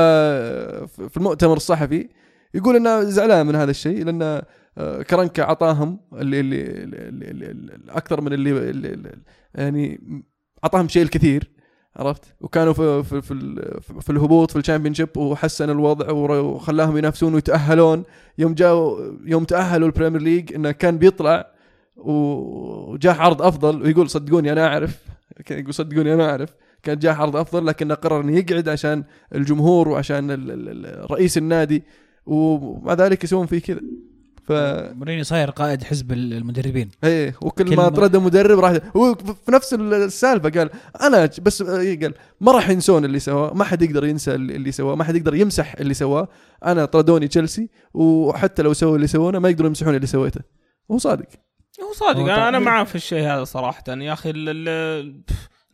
في المؤتمر الصحفي يقول إنه زعلان من هذا الشيء لأن كرنكا أعطاهم اللي اللي, اللي, اللي, اللي أكثر من اللي, اللي يعني أعطاهم شيء الكثير. عرفت؟ وكانوا في في في, في الهبوط في ال Championship وحسن الوضع وخلاهم ينافسون ويتأهلون. يوم جاوا يوم تأهلوا ال Premier League إنه كان بيطلع وجاه عرض أفضل ويقول صدقوني أنا أعرف. يقول صدقوني أنا أعرف. كان جاه عرض أفضل لكنه قرر إنه يقعد عشان الجمهور وعشان رئيس النادي. ومع ذلك يسوون فيه كذا. ف مورينيو صاير قائد حزب المدربين. إيه وكل كل ما طرد مدرب راح هو في نفس السالفة قال أنا بس إيه قال ما راح ينسون اللي سواه ما حد يقدر ينسى اللي سواه ما حد يقدر يمسح اللي سواه. أنا طردوني تشيلسي وحتى لو سووا اللي سوونه ما يقدروا يمسحون اللي سويته. هو صادق. هو صادق. أنا. معاه في الشيء هذا صراحة. يا أخي ال- ال-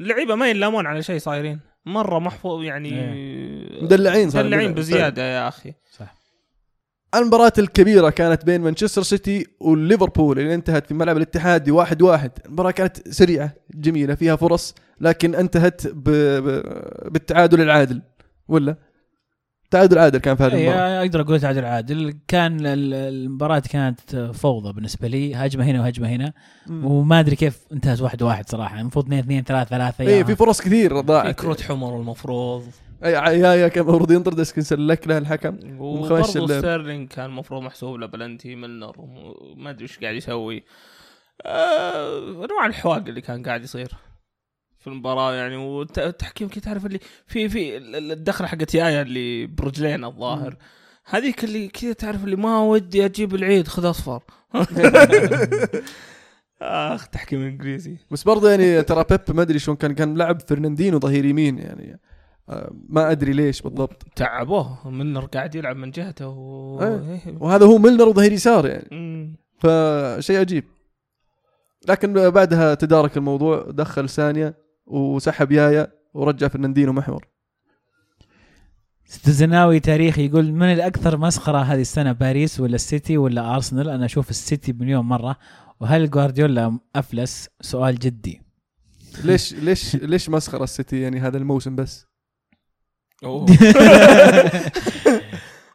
اللعيبة ما ينلامون على شيء صايرين. مرة محفوظ يعني مدلعين صار مدلعين مدلع. بزيادة يا أخي. صح. المباراة الكبيرة كانت بين مانشستر سيتي والليفربول اللي انتهت في ملعب الاتحاد واحد واحد. المباراة كانت سريعة جميلة فيها فرص لكن انتهت ب... ب... بالتعادل العادل. ولا؟ تعادل عادل كان في هذه إيه، المباراة. أقدر أقول تعادل عادل. كان ال- المباراة كانت فوضى بالنسبة لي هجمة هنا وهجمة هنا. مم. وما أدري كيف انتهت واحد واحد صراحة المفروض اثنين اثنين ثلاثة ثلاثة اي في فرص كثير في ضاعت. كروت حمر المفروض. اي يا يا كان المفروض ينطرد سلك له الحكم وبرضه. ستيرلينج كان المفروض محسوب له بلنتي ميلنر ما أدري إيش قاعد يسوي. آه، أنواع الحول اللي كان قاعد يصير في المباراة يعني والتحكيم كي تعرف اللي في في الدخلة حقت يايا اللي برجلين الظاهر. هذيك اللي كذا تعرف اللي ما ودي أجيب العيد خذ أصفر. آخ تحكيم إنجليزي. بس برضه يعني ترى بيب ما أدري شلون كان كان لعب فرناندينو ظهير يمين يعني. ما أدري ليش بالضبط. تعبوه. منر قاعد يلعب من جهته و... إيه. وهذا هو ميلنر وظهير يسار يعني. مم. فشيء عجيب. لكن بعدها تدارك الموضوع دخل ثانية وسحب يايا ورجع فرناندينو محور. الزناوي تاريخي يقول من الأكثر مسخرة هذه السنة باريس ولا السيتي ولا أرسنال؟ أنا أشوف السيتي مليون مرة. وهل جوارديولا أفلس؟ سؤال جدي. ليش ليش ليش مسخرة السيتي يعني هذا الموسم بس.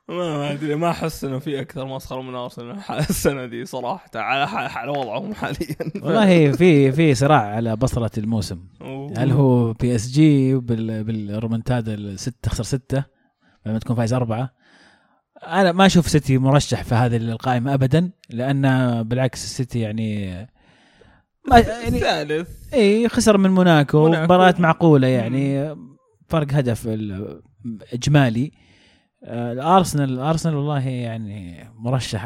ما ما أدري ما أحس إنه في أكثر مسخرة من ارسنال السنة دي صراحة. على على وضعهم حاليا. والله في في صراع على بصره الموسم. أوه. هل هو بي اس جي بال بالرومنتادا الست تخسر ستة لما تكون فايز أربعة؟ أنا ما أشوف سيتي مرشح في هذه القائمة أبدا لأن بالعكس السيتي يعني ما يعني الثالث. اي خسر من موناكو. مباراة معقولة يعني. فرق هدف ال- إجمالي آه، الأرسنال الأرسنال والله يعني مرشح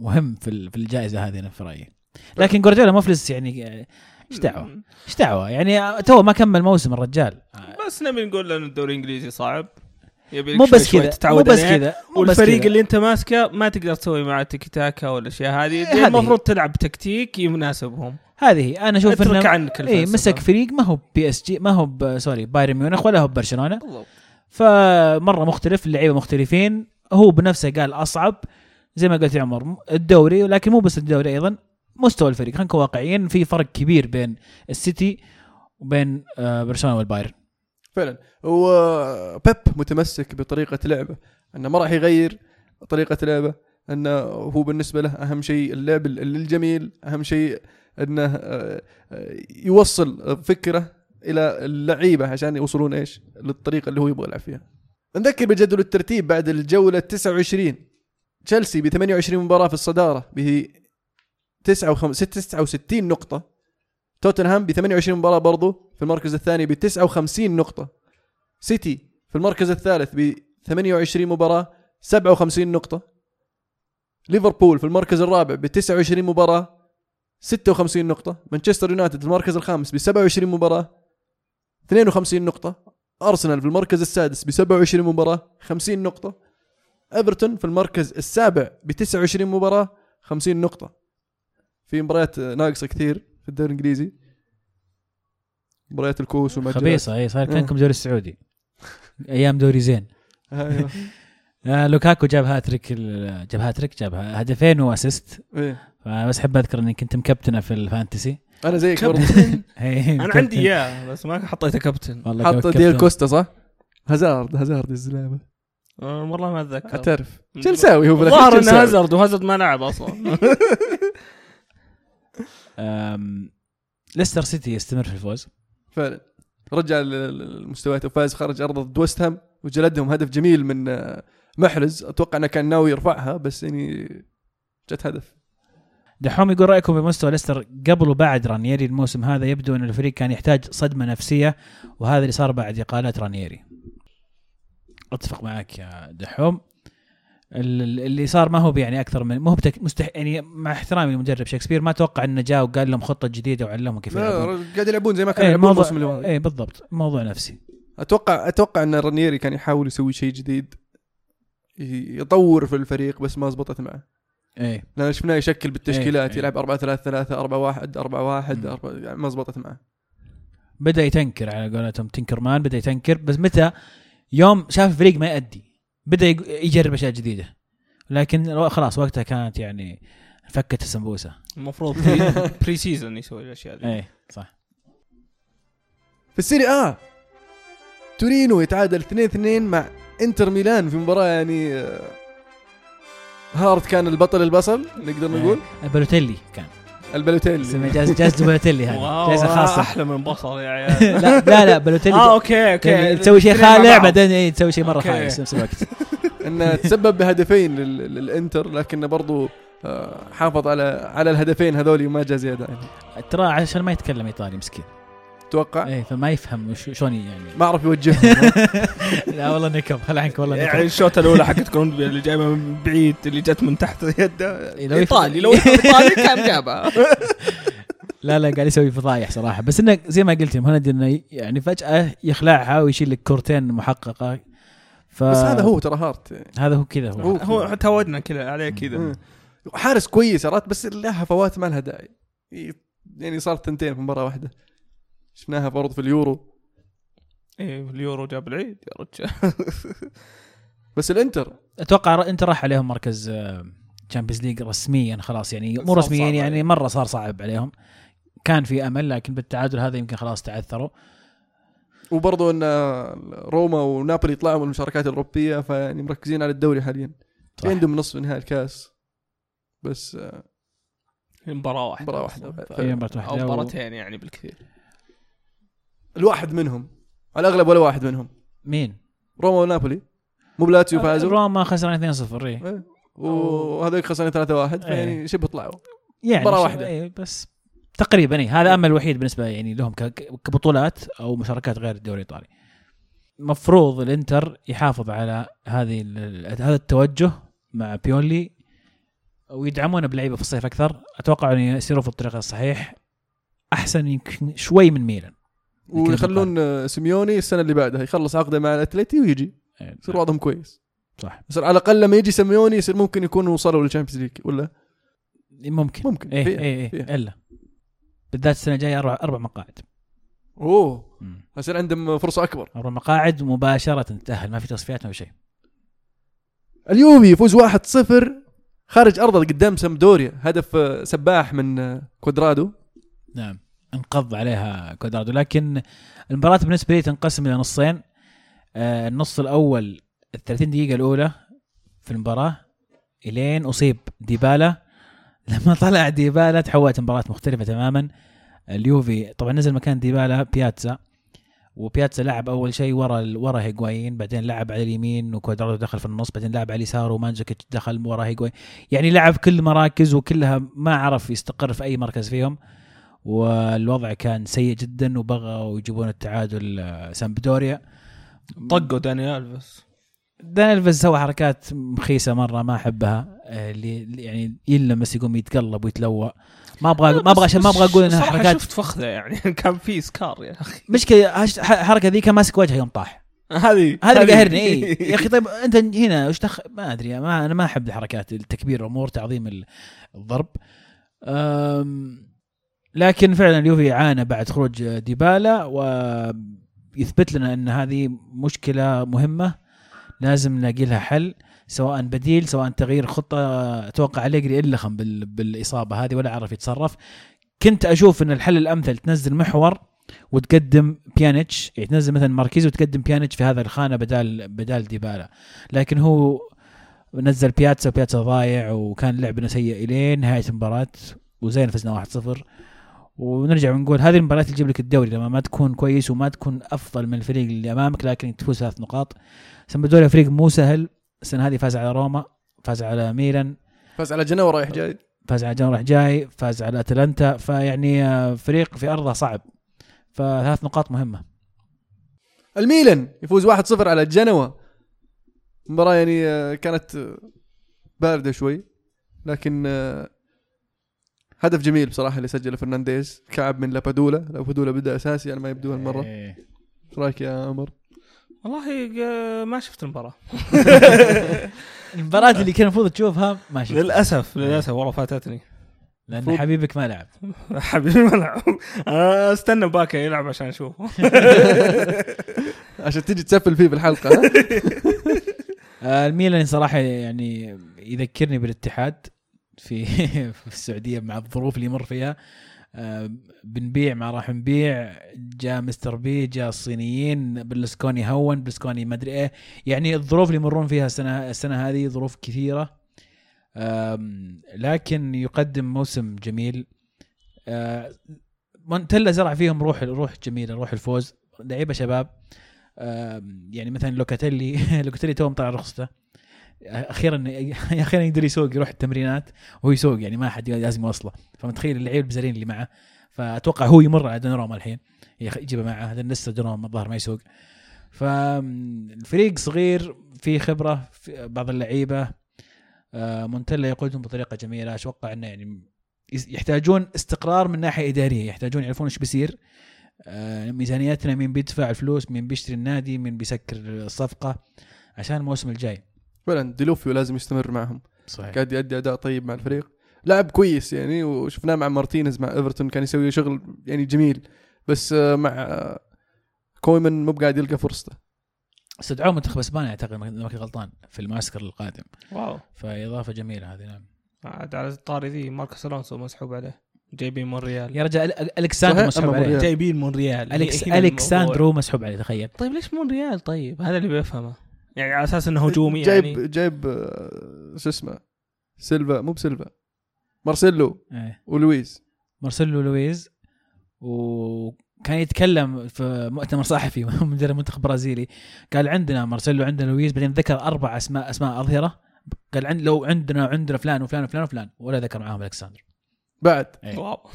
مهم في ال- في الجائزة هذه أنا في رأيي لكن جوارديولا مفلس يعني آه، إيش دعوة؟ إيش دعوة؟ يعني تو ما كمل موسم الرجال بس نبي نقول ان الدوري الإنجليزي صعب يبي مو بس كذا مو بس. كذا والفريق. اللي أنت ماسكه ما تقدر تسوي معاه tiki taka والاشياء هذه المفروض تلعب تكتيك يناسبهم هذه هي. أنا أشوف أترك انه عنك اي. مسك فريق ما هو بي إس جي ما هو سوري بايرن ميونخ ولا هو برشلونه بالضبط. فمرة مختلف اللعيبة مختلفين. هو بنفسه قال أصعب زي ما قلت يا عمر الدوري ولكن مو بس الدوري أيضا مستوى الفريق. خلينا نكون واقعيين في فرق كبير بين السيتي وبين آه، برشلونة والبايرن. فعلا. وبيب متمسك بطريقة لعبه إنه ما راح يغير طريقة لعبه إنه هو بالنسبة له أهم شيء اللعب ال- الجميل أهم شيء إنه آه، آه، يوصل فكرة إلى اللعيبة عشان يوصلون إيش؟ للطريقة اللي هو يبغى يلعب فيها. نذكر بجدول الترتيب بعد الجولة 29 تشيلسي ب 28 مباراة في الصدارة ب 69 نقطة. توتنهام ب 28 مباراة برضو في المركز الثاني ب 59 نقطة. سيتي في المركز الثالث ب 28 مباراة 57 نقطة. ليفربول في المركز الرابع ب 29 مباراة 56 نقطة مانشستر يونايتد في المركز الخامس ب 27 مباراة 52 نقطة أرسنال في المركز السادس ب 27 مباراة 50 نقطة إيفرتون في المركز السابع ب 29 مباراة 50 نقطة. في مباريات ناقصة كثير في الدوري الإنجليزي. مباريات الكؤوس والمؤجلات خبيصة اي صار إيه. كانكم دوري السعودي. أيام دوري زين. أيوه. آه لوكاكو جاب هاتريك جاب هاتريك جاب هدفين و assist. إيه. بس أحب أذكر إني كنت مكابتنه في ال fantasy. أنا زيك برضه. كابتن؟ إيه، أنا. عندي إياه بس ما حطيته كابتن. والله حط. ديال كوستا صح؟ هازارد هازارد الزلابه آه، والله ما أتذكر. اعترف تشيلساوي هو بالأخير الظاهر انه. هازارد وهازارد ما لعب أصلا. ليستر سيتي يستمر في الفوز. فعلا. رجع ال- ال- المستويات وفاز خارج أرضه ضد ويست هام وجلدهم هدف جميل من آه، محرز. أتوقع إنه كان ناوي يرفعها بس يعني جت هدف. دحوم يقول رأيكم بمستوى ليستر قبل وبعد رانييري؟ الموسم هذا يبدو أن الفريق كان يحتاج صدمة نفسية وهذا اللي صار بعد اقاله رانييري. أتفق معك يا دحوم. ال- ال- اللي صار ما هو يعني أكثر من ما هو بتك... مستح... يعني مع احترامي لمدرب شكسبير ما أتوقع إنه جاء وقال لهم خطة جديدة وعلمهم كيف يلعبون. قاعد يلعبون زي ما كانوا إيه يلعبون الموسم اللي إيه بالضبط. موضوع نفسي. أتوقع أتوقع إن رانييري كان يحاول يسوي شيء جديد يطور في الفريق بس ما زبطت معه. إيه. لأن شفناه يشكل بالتشكيلات إيه. يلعب 4 3 3 4 1 4 1 مم. 4 يعني ما زبطت معه. بدأ ي tinker على قولتهم Tinkerman بدأ ي tinker. بس متى؟ يوم شاف الفريق ما يأدي بدأ يجرب أشياء جديدة. لكن خلاص وقتها كانت يعني فكت السمبوسة. المفروض pre, pre-season يسوي الأشياء ذي إيه صح. في ال Serie A تورينو يتعادل 2 2 مع إنتر ميلان في مباراة يعني آه، هارت كان البطل البصل نقدر نقول؟ آه، بلوتيلي كان. البلوتيلي اسمه جائزه جائزه بلوتيلي هذه واو. جائزه خاصة. أحلى من بصل يا عيال. لا لا لا بلوتيلي آه أوكي أوكي. يعني تسوي شيء خالع. بعدين إيه تسوي شيء مرة أوكي. خايس في نفس الوقت. انه تسبب بهدفين لل- للإنتر لكنه برضو آه، حافظ على على الهدفين هذول وما جاء زياده يعني ترى عشان ما يتكلم إيطالي مسكين. أتوقع إيه فما يفهم شلون يعني. ما اعرف يوجههم. لا والله نكب خل عنك والله يعني نكب الشوطة الأولى حقت كولومبيا اللي جايبه من بعيد اللي جت من تحت يده. إيه، لو إيطالي لو إيطالي كان جابها. لا لا قاعد يسوي فضايح صراحة. بس إنه زي ما قلت مهند إنه يعني فجأة يخلعها ويشيل لك كورتين محققة. ف بس هذا هو ترى هارت. يعني. هذا هو كذا هو, هو- تعودنا كذا. عليه كذا. حارس كويس عرفت بس له هفوات ما لها داعي. يعني صارت تنتين في مباراة واحدة. شفناها برضو في اليورو إيه اليورو جاب العيد يا رجال بس الانتر أتوقع انت راح عليهم مركز Champions League رسميا خلاص يعني مو رسميا يعني عليهم. مرة صار صعب عليهم كان في أمل لكن بالتعادل هذا يمكن خلاص تعثروا وبرضو إن روما ونابولي طلعوا من المشاركات الأوروبية فيعني مركزين على الدوري حاليا. في عندهم نصف نهائي الكاس بس آه، مباراة واحدة مباراة واحدة. أصلاً. هي مباراة واحدة أو مباراتين يعني بالكثير الواحد منهم على الأغلب ولا واحد منهم مين؟ روما ونابولي مو بلاتسيو فازوا روما خسران 2-0 إيه. إيه. وهذول خسرنا 3 1 فيعني شبه طلعوا يعني مباراة ش- واحدة. إيه بس تقريبا إيه. هذا أمل الوحيد بالنسبة يعني لهم كبطولات أو مشاركات غير الدوري الإيطالي. مفروض الإنتر يحافظ على هذه هذا التوجه مع بيولي ويدعمونه بلعيبة في الصيف أكثر، أتوقع إنه يسيروا في الطريق الصحيح أحسن يمكن شوي من ميلان. ويخلون سيميوني السنة اللي بعدها يخلص عقده مع الاتليتي ويجي. إيه، يصير وضعهم كويس. صح. بس على الأقل لما يجي سيميوني يصير ممكن يكونوا وصلوا للشامبيونز ليج ولا؟ ممكن. ممكن إيه فيها- إيه فيها. إلا. بالذات السنة الجاية أربع أربع مقاعد. أوه. مم. يصير عندهم فرصة أكبر. أربع مقاعد مباشرة تتاهل ما في تصفيات ما في شيء. اليوفي يفوز 1-0 خارج ارضه قدام سمدوريا هدف سباح من كوادرادو. نعم. انقض عليها كوادرادو لكن المباراة بالنسبة لي تنقسم إلى نصين. آه النص الأول ال 30 دقيقة الأولى في المباراة إلين أصيب ديبالا. لما طلع ديبالا تحولت مباراة مختلفة تماما. اليوفي طبعا نزل مكان ديبالا بياتزا. وبياتزا لعب أول شيء ورا ورا هيغوايين بعدين لعب على اليمين وكوادرادو دخل في النص بعدين لعب على اليسار ومانزوكيتش دخل ورا هيغوايين يعني لعب كل مراكز وكلها ما عرف يستقر في أي مركز فيهم. والوضع كان سيء جدا وبغوا يجيبون التعادل آه، سامبدوريا طقوا داني ألفيس. داني ألفيس سوى حركات مخيسة مرة ما أحبها آه، اللي يعني يلمس يقوم يتقلب ويتلوى. ما أبغى ما أبغى ما أبغى أقول إنها حركات شفت فخذة يعني كان في scar يا أخي. مشكلة الحركه ذي كان ماسك وجهه يوم طاح. هذه هذا اللي قاهرني اي يا أخي طيب أنت هنا وش دخل ما أدري ما أنا ما أحب الحركات التكبير الأمور تعظيم ال- الضرب. أم لكن فعلا اليوفي عانى بعد خروج ديبالا ويثبت لنا إن هذه مشكلة مهمة لازم نلاقي لها حل سواء بديل سواء تغيير خطة أتوقع اليجري انلخم بال- بالإصابة هذه ولا عرف يتصرف. كنت أشوف إن الحل الأمثل تنزل محور وتقدم بيانيتش يعني تنزل مثلا ماركيز وتقدم بيانيتش في هذا الخانة بدال بدال ديبالا. لكن هو نزل بياتسا بياتسا ضايع وكان لعبنا سيء الين نهاية المباراة وزين فزنا 1-0 ونرجع ونقول هذه المباراة اللي تجيب لك الدوري لما ما تكون كويس وما تكون أفضل من الفريق اللي أمامك لكن تفوز ثلاث نقاط. سمبدوريا فريق مو سهل. السنة هذه فاز على روما فاز على ميلان فاز على جنوا رايح جاي. فاز على جنوب راح جاي فاز على أتلانتا. فيعني فريق في أرضه صعب. فثلاث نقاط مهمة. الميلان يفوز 1-0 على جنوا. مباراة يعني آه، كانت آه، باردة شوي. لكن آه، هدف جميل بصراحة اللي سجله فرنانديز كعب من لابادولا. لابادولا بدأ أساسي أنا ما يبدو هالمرة. إيه. إيش رأيك يا عمر؟ والله آه، ما شفت المباراة. المباراة اللي كان المفروض تشوفها ما شفت للأسف للأسف والله فاتتني. لأن حبيبك ما لعب. حبيبي ما لعب. أستنى باكا يلعب عشان أشوفه. عشان تجي تسفل فيه بالحلقة ها؟ آه، الميلان صراحة يعني يذكرني بالاتحاد. في في السعودية مع الظروف اللي يمر فيها. آه، بنبيع ما راح نبيع. جاء مستر بي جاء الصينيين برلسكوني هون برلسكوني ما أدري إيه. يعني الظروف اللي يمرون فيها السنة السنة هذه ظروف كثيرة. لكن يقدم موسم جميل. آه، مونتلا زرع فيهم روح روح جميلة روح الفوز. لعيبة شباب. يعني مثلا لوكاتيلي لوكاتيلي تو مطلع رخصته. أخيرا أخيرا يقدر يسوق يروح التمرينات وهو يسوق يعني ما حد لازم يوصله. فمتخيل اللعيبه البزرين اللي معه. فأتوقع هو يمر على دوناروما الحين يجيبه معه. هذا لسه دوناروما الظاهر ما يسوق. فالفريق صغير في خبرة في بعض اللعيبة. آه، مونتلا يقودهم بطريقة جميلة. أتوقع إنه يعني يحتاجون استقرار من ناحية إدارية. يحتاجون يعرفون إيش بيصير. آه، ميزانيتنا مين بيدفع الفلوس مين بيشتري النادي مين بيسكر الصفقة عشان الموسم الجاي. فعلا ديلوفيو لازم يستمر معهم. صحيح. قاعد يؤدي أداء طيب مع الفريق. لاعب كويس يعني وشفناه مع مارتينيز مع إيفرتون كان يسوي شغل يعني جميل. بس آه، مع آه، كويمن مو قاعد يلقى فرصته. استدعوه منتخب إسبانيا أعتقد ما كنت غلطان في المعسكر القادم. واو. فإضافة جميلة هذه نعم. عاد على الطاري ذي ماركوس ألونسو مسحوب عليه. جايبين من ريال يا رجال ألكساندرو مسحوب عليه. مونريال. جايبين من ريال أليكس هنا الموضوع. ألكساندرو مسحوب عليه تخيل. طيب ليش مونريال طيب؟ هذا اللي بيفهمه. يعني على أساس إنه هجومي جايب يعني. جايب آه، شو اسمه؟ سيلفا مو بسيلفا. مارسيلو إيه. ولويز مارسيلو لويز وكان يتكلم في مؤتمر صحفي مدرب منتخب برازيلي قال عندنا مارسيلو عندنا لويز بعدين ذكر أربع أسماء أسماء أظهرة. قال عند لو عندنا عندنا فلان وفلان وفلان وفلان ولا ذكر معاهم الكساندر بعد. إيه. واو.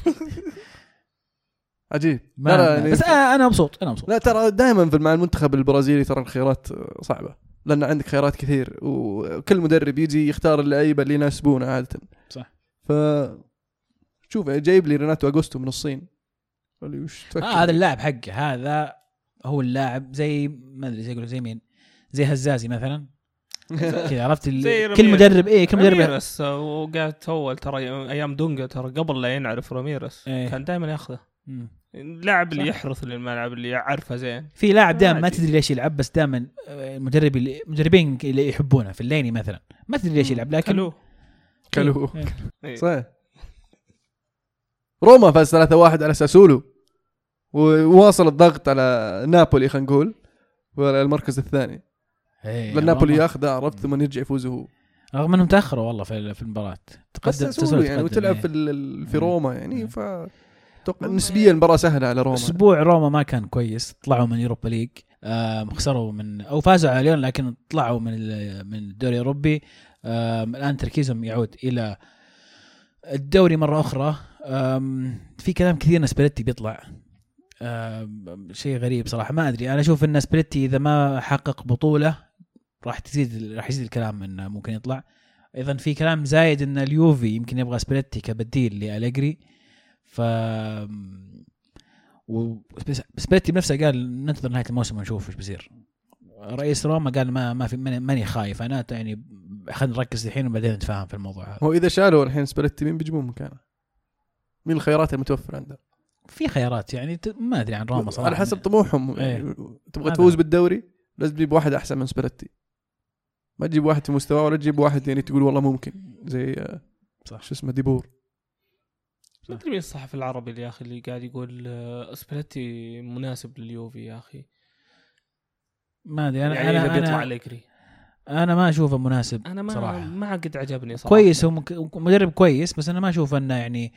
عجيب. ما لا لا يعني بس أنا أنا مبسوط أنا مبسوط. لا ترى دائما في مع المنتخب البرازيلي ترى الخيارات آه، صعبة. لأن عندك خيارات كثير وكل مدرب يجي يختار اللعيبة اللي يناسبونه عادة صح. ف شوف يعني جايب لي ريناتو أغوستو من الصين قال لي وش تفكر آه هذا اللاعب حقه هذا هو اللاعب زي ما أدري زي يقولوا زي مين زي هزازي مثلا كذا عرفت كل. مدرب إيه كل مدرب راميرس وقاعد اول ترى أيام دونجا ترى قبل لا ينعرف راميرس إيه. كان دائما ياخذه. اللاعب اللي. يحرث للملعب اللي يعرفه زين في لاعب دائما ما. تدري ليش يلعب بس دائما المدرب اللي مدربين اللي يحبونه في الليني مثلا ما تدري ليش يلعب لكن كلو كلو إيه. إيه. صحيح روما فاز 3-1 على ساسولو وواصل الضغط على نابولي خلينا نقول المركز الثاني إيه، لأن نابولي. ياخذه عرفت ثم يرجع يفوز هو رغم إنهم تأخروا والله في في المباراة بس تقدم ساسولو يعني وتلعب. في ال- في. روما يعني. ف أتوقع نسبيا مباراة سهلة على روما. أسبوع روما ما كان كويس. طلعوا من يوروبا ليج خسروا من أو فازوا على ليون لكن طلعوا من من الدوري الأوروبي. الآن تركيزهم يعود إلى الدوري مرة أخرى. في كلام كثير إن سباليتي بيطلع. شيء غريب صراحة ما أدري. أنا أشوف إن سباليتي إذا ما حقق بطولة راح تزيد راح يزيد الكلام إنه ممكن يطلع. أيضا في كلام زايد إن اليوفي يمكن يبغى سباليتي كبديل لأليجري. ف و سباليتي بنفسه قال ننتظر نهاية الموسم ونشوف إيش بيصير رئيس روما قال ما ما في ماني خايف أنا يعني خلينا نركز الحين وبعدين نتفاهم في الموضوع هذا هو إذا شالوا الحين سباليتي مين بيجيبون مكانه؟ مين الخيارات المتوفرة عنده؟ في خيارات يعني ما أدري عن روما صراحة على حسب طموحهم يعني إيه. تبغى. تفوز بالدوري لازم تجيب واحد أحسن من سباليتي ما تجيب واحد في مستواه ولا تجيب واحد يعني تقول والله ممكن زي آه، صح. شو اسمه ديبور ما أدري مين الصحفي العربي يا أخي اللي قاعد يقول آه، سبليتي مناسب لليوفي يا أخي. ما أدري أنا يعني اذا أنا بيطلع أنا, أليجري أنا ما أشوفه مناسب أنا ما صراحة. ما قد عجبني صراحة. كويس هو مدرب كويس بس أنا ما أشوف أنه يعني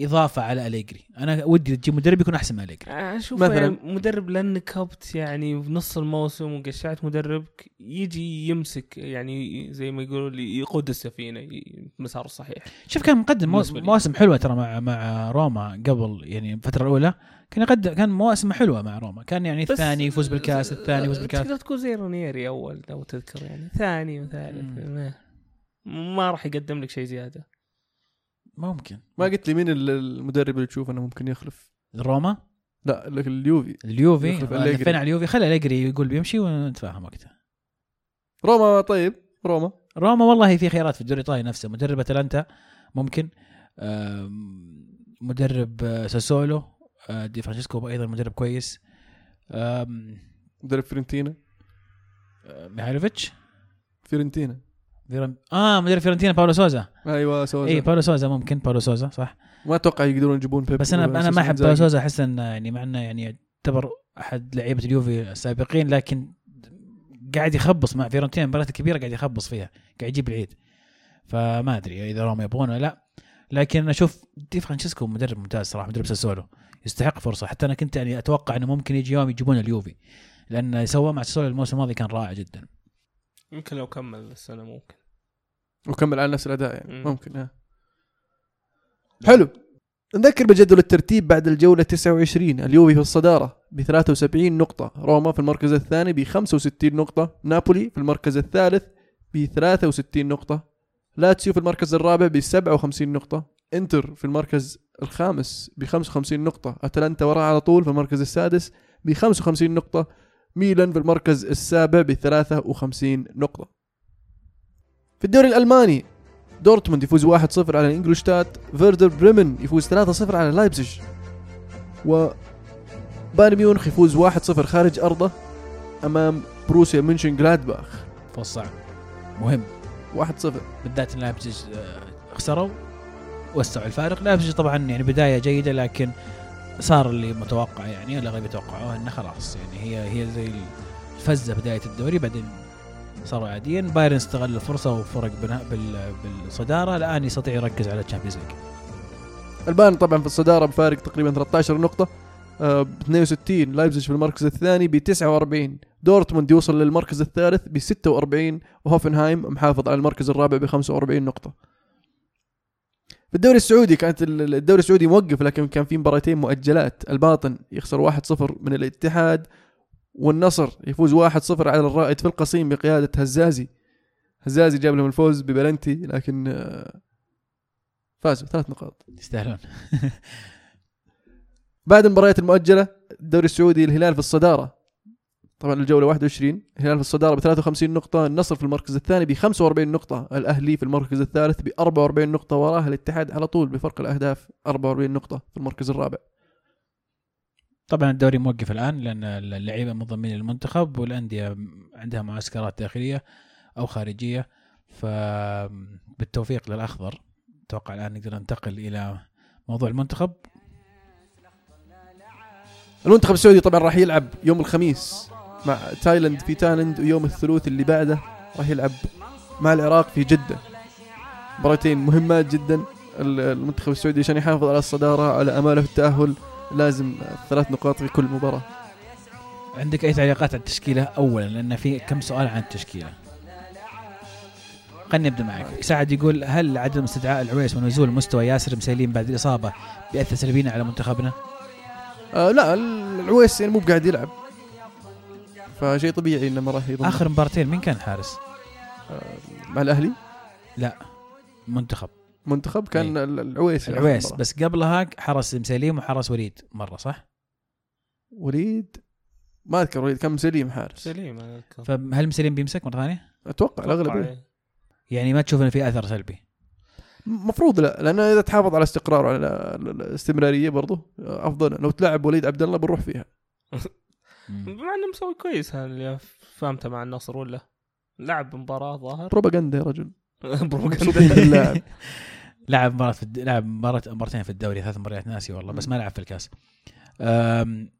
إضافة على أليجري. أنا ودي تجيب مدرب يكون أحسن من أليجري. أشوف مثلاً. يعني مدرب لأن كبت يعني في نص الموسم وقشعت مدرب يجي يمسك يعني زي ما يقولوا لي يقود السفينة المسار الصحيح شوف كان مقدم. مواسم حلوة ترى مع مع روما قبل يعني الفترة الأولى. كان يقدم كان مواسم حلوة مع روما. كان يعني الثاني يفوز بالكاس الثاني يفوز بالكاس. تقدر تقول زي رونيري أول لو تذكر يعني ثاني وثالث. ما راح يقدم لك شيء زيادة. ممكن. ما قلت لي مين ال- المدرب اللي تشوف إنه ممكن يخلف؟ روما؟ لا لك اليوفي. اليوفي. لفينا على اليوفي. خلي أليجري يقول بيمشي ونتفاهم وقتها. روما طيب. روما. روما والله في خيارات في الدوري الإيطالي نفسه. مدرب أتلانتا ممكن. مدرب آه، ساسولو آه، دي فرانشيسكو أيضا مدرب كويس. مدرب فيورنتينا. آه، ميهايلوفيتش. فيورنتينا. فيرن... آه مدرب فيورنتينا باولو سوزا. أيوه سوزا. اي باولو سوزا ممكن باولو سوزا صح. ما أتوقع يقدرون يجيبون بيب بس أنا أنا ما أحب إنزاجي. سوزا أحس انه يعني مع إنه يعني يعتبر أحد لعيبة اليوفي السابقين لكن قاعد يخبص مع فيورنتينا المباريات الكبيره قاعد يخبص فيها قاعد يجيب العيد. فما أدري إذا روما يبغونه ولا لا. لكن أشوف دي فرانشيسكو مدرب ممتاز صراحة مدرب ساسولو. يستحق فرصة. حتى أنا كنت يعني أتوقع إنه ممكن يجي يوم يجيبون اليوفي. لأن سواه مع ساسولو الموسم الماضي كان رائع جدا. يمكن لو كمل السنة ممكن. وكمل على نفس الأداء يعني. مم. ممكن ها. حلو. نذكر بجدول الترتيب بعد الجولة 29 اليوفي في الصدارة ب 73 نقطة. روما في المركز الثاني ب 65 نقطة. نابولي في المركز الثالث ب 63 نقطة. لاتسيو في المركز الرابع ب 57 نقطة. إنتر في المركز الخامس ب 55 نقطة. أتلانتا وراء على طول في المركز السادس ب 55 نقطة. ميلان في المركز السابع ب 53 نقطة. في الدوري الألماني دورتموند يفوز 1-0 على إنجولشتات فيردر بريمن يفوز 3-0 على لايبزيج و بايرن ميونخ يفوز 1-0 خارج أرضه أمام بروسيا مونشن جلادباخ فوز صعب مهم 1-0 بالذات لايبزيج آه، خسروا وسعوا الفارق. لايبزيج طبعا يعني بداية جيدة لكن صار اللي متوقع يعني الاغلب يتوقعوه إنه خلاص يعني هي هي زي الفزة بداية الدوري بعدين صاروا عاديين. بايرن استغل الفرصة وفرق بنا- بال- بالصدارة. الآن يستطيع يركز على ال Champions League البايرن طبعا في الصدارة بفارق تقريبا 13 نقطة. آه، ب 62 لايبزيج في المركز الثاني ب 49 دورتموند يوصل للمركز الثالث ب 46 وهوفنهايم محافظ على المركز الرابع ب 45 نقطة. في الدوري السعودي كانت ال- الدوري السعودي موقف لكن كان في مباراتين مؤجلات. الباطن يخسر 1-0 من الاتحاد والنصر يفوز 1-0 على الرائد في القصيم بقيادة هزازي. هزازي جاب لهم الفوز ببلنتي لكن آه، فازوا ثلاث نقاط. يستاهلون. بعد المباريات المؤجلة الدوري السعودي الهلال في الصدارة. طبعا الجولة 21 الهلال في الصدارة ب 53 نقطة النصر في المركز الثاني ب 45 نقطة الأهلي في المركز الثالث ب 44 نقطة وراه الاتحاد على طول بفرق الأهداف 44 نقطة في المركز الرابع. طبعا الدوري موقف الآن لأن اللعيبة منضمين للمنتخب والأندية عندها معسكرات داخلية أو خارجية فبالتوفيق للأخضر أتوقع الآن نقدر ننتقل إلى موضوع المنتخب. المنتخب السعودي طبعا راح يلعب يوم الخميس. مع تايلاند في تايلاند ويوم الثلاث اللي بعده راح يلعب مع العراق في جدة. مباراتين مهمات جدا. ال- المنتخب السعودي عشان يحافظ على الصدارة على أماله في التأهل لازم ثلاث نقاط في كل مباراة. عندك أي تعليقات على التشكيلة اولا؟ لأن في كم سؤال عن التشكيلة. خلينا نبدا معك. سعد يقول هل عدم استدعاء العويس ونزول مستوى ياسر مسليم بعد الإصابة بيأثر سلبيا على منتخبنا؟ آه لا العويس يعني مو قاعد يلعب. فشيء طبيعي إنه ما راح يضم آخر مباراتين مين كان حارس؟ مع الأهلي منتخب منتخب كان ال- العويس آخر العويس. بس قبلها حرس مسليم وحرس وليد مرة صح؟ وليد ما أذكر وليد كان سليم حارس سليم أنا أذكر. فهل مسليم بيمسك مرة ثانية؟ أتوقع الاغلب أتوقع إيه. إيه. يعني ما تشوف إنه في أثر سلبي مفروض لا لأنه إذا تحافظ على استقرار وعلى الاستمرارية برضو أفضل لو تلعب وليد عبد الله بنروح فيها. مع إنه مسوي كويس هذا اللي فهمته مع النصر ولا؟ لعب مباراة ظاهر. بروباغندا يا رجل. بروباغندا. لعب مباراة في الد... لعب مباراة مرتين في الدوري ثلاث مباريات ناسي والله بس ما لعب في الكاس. أم...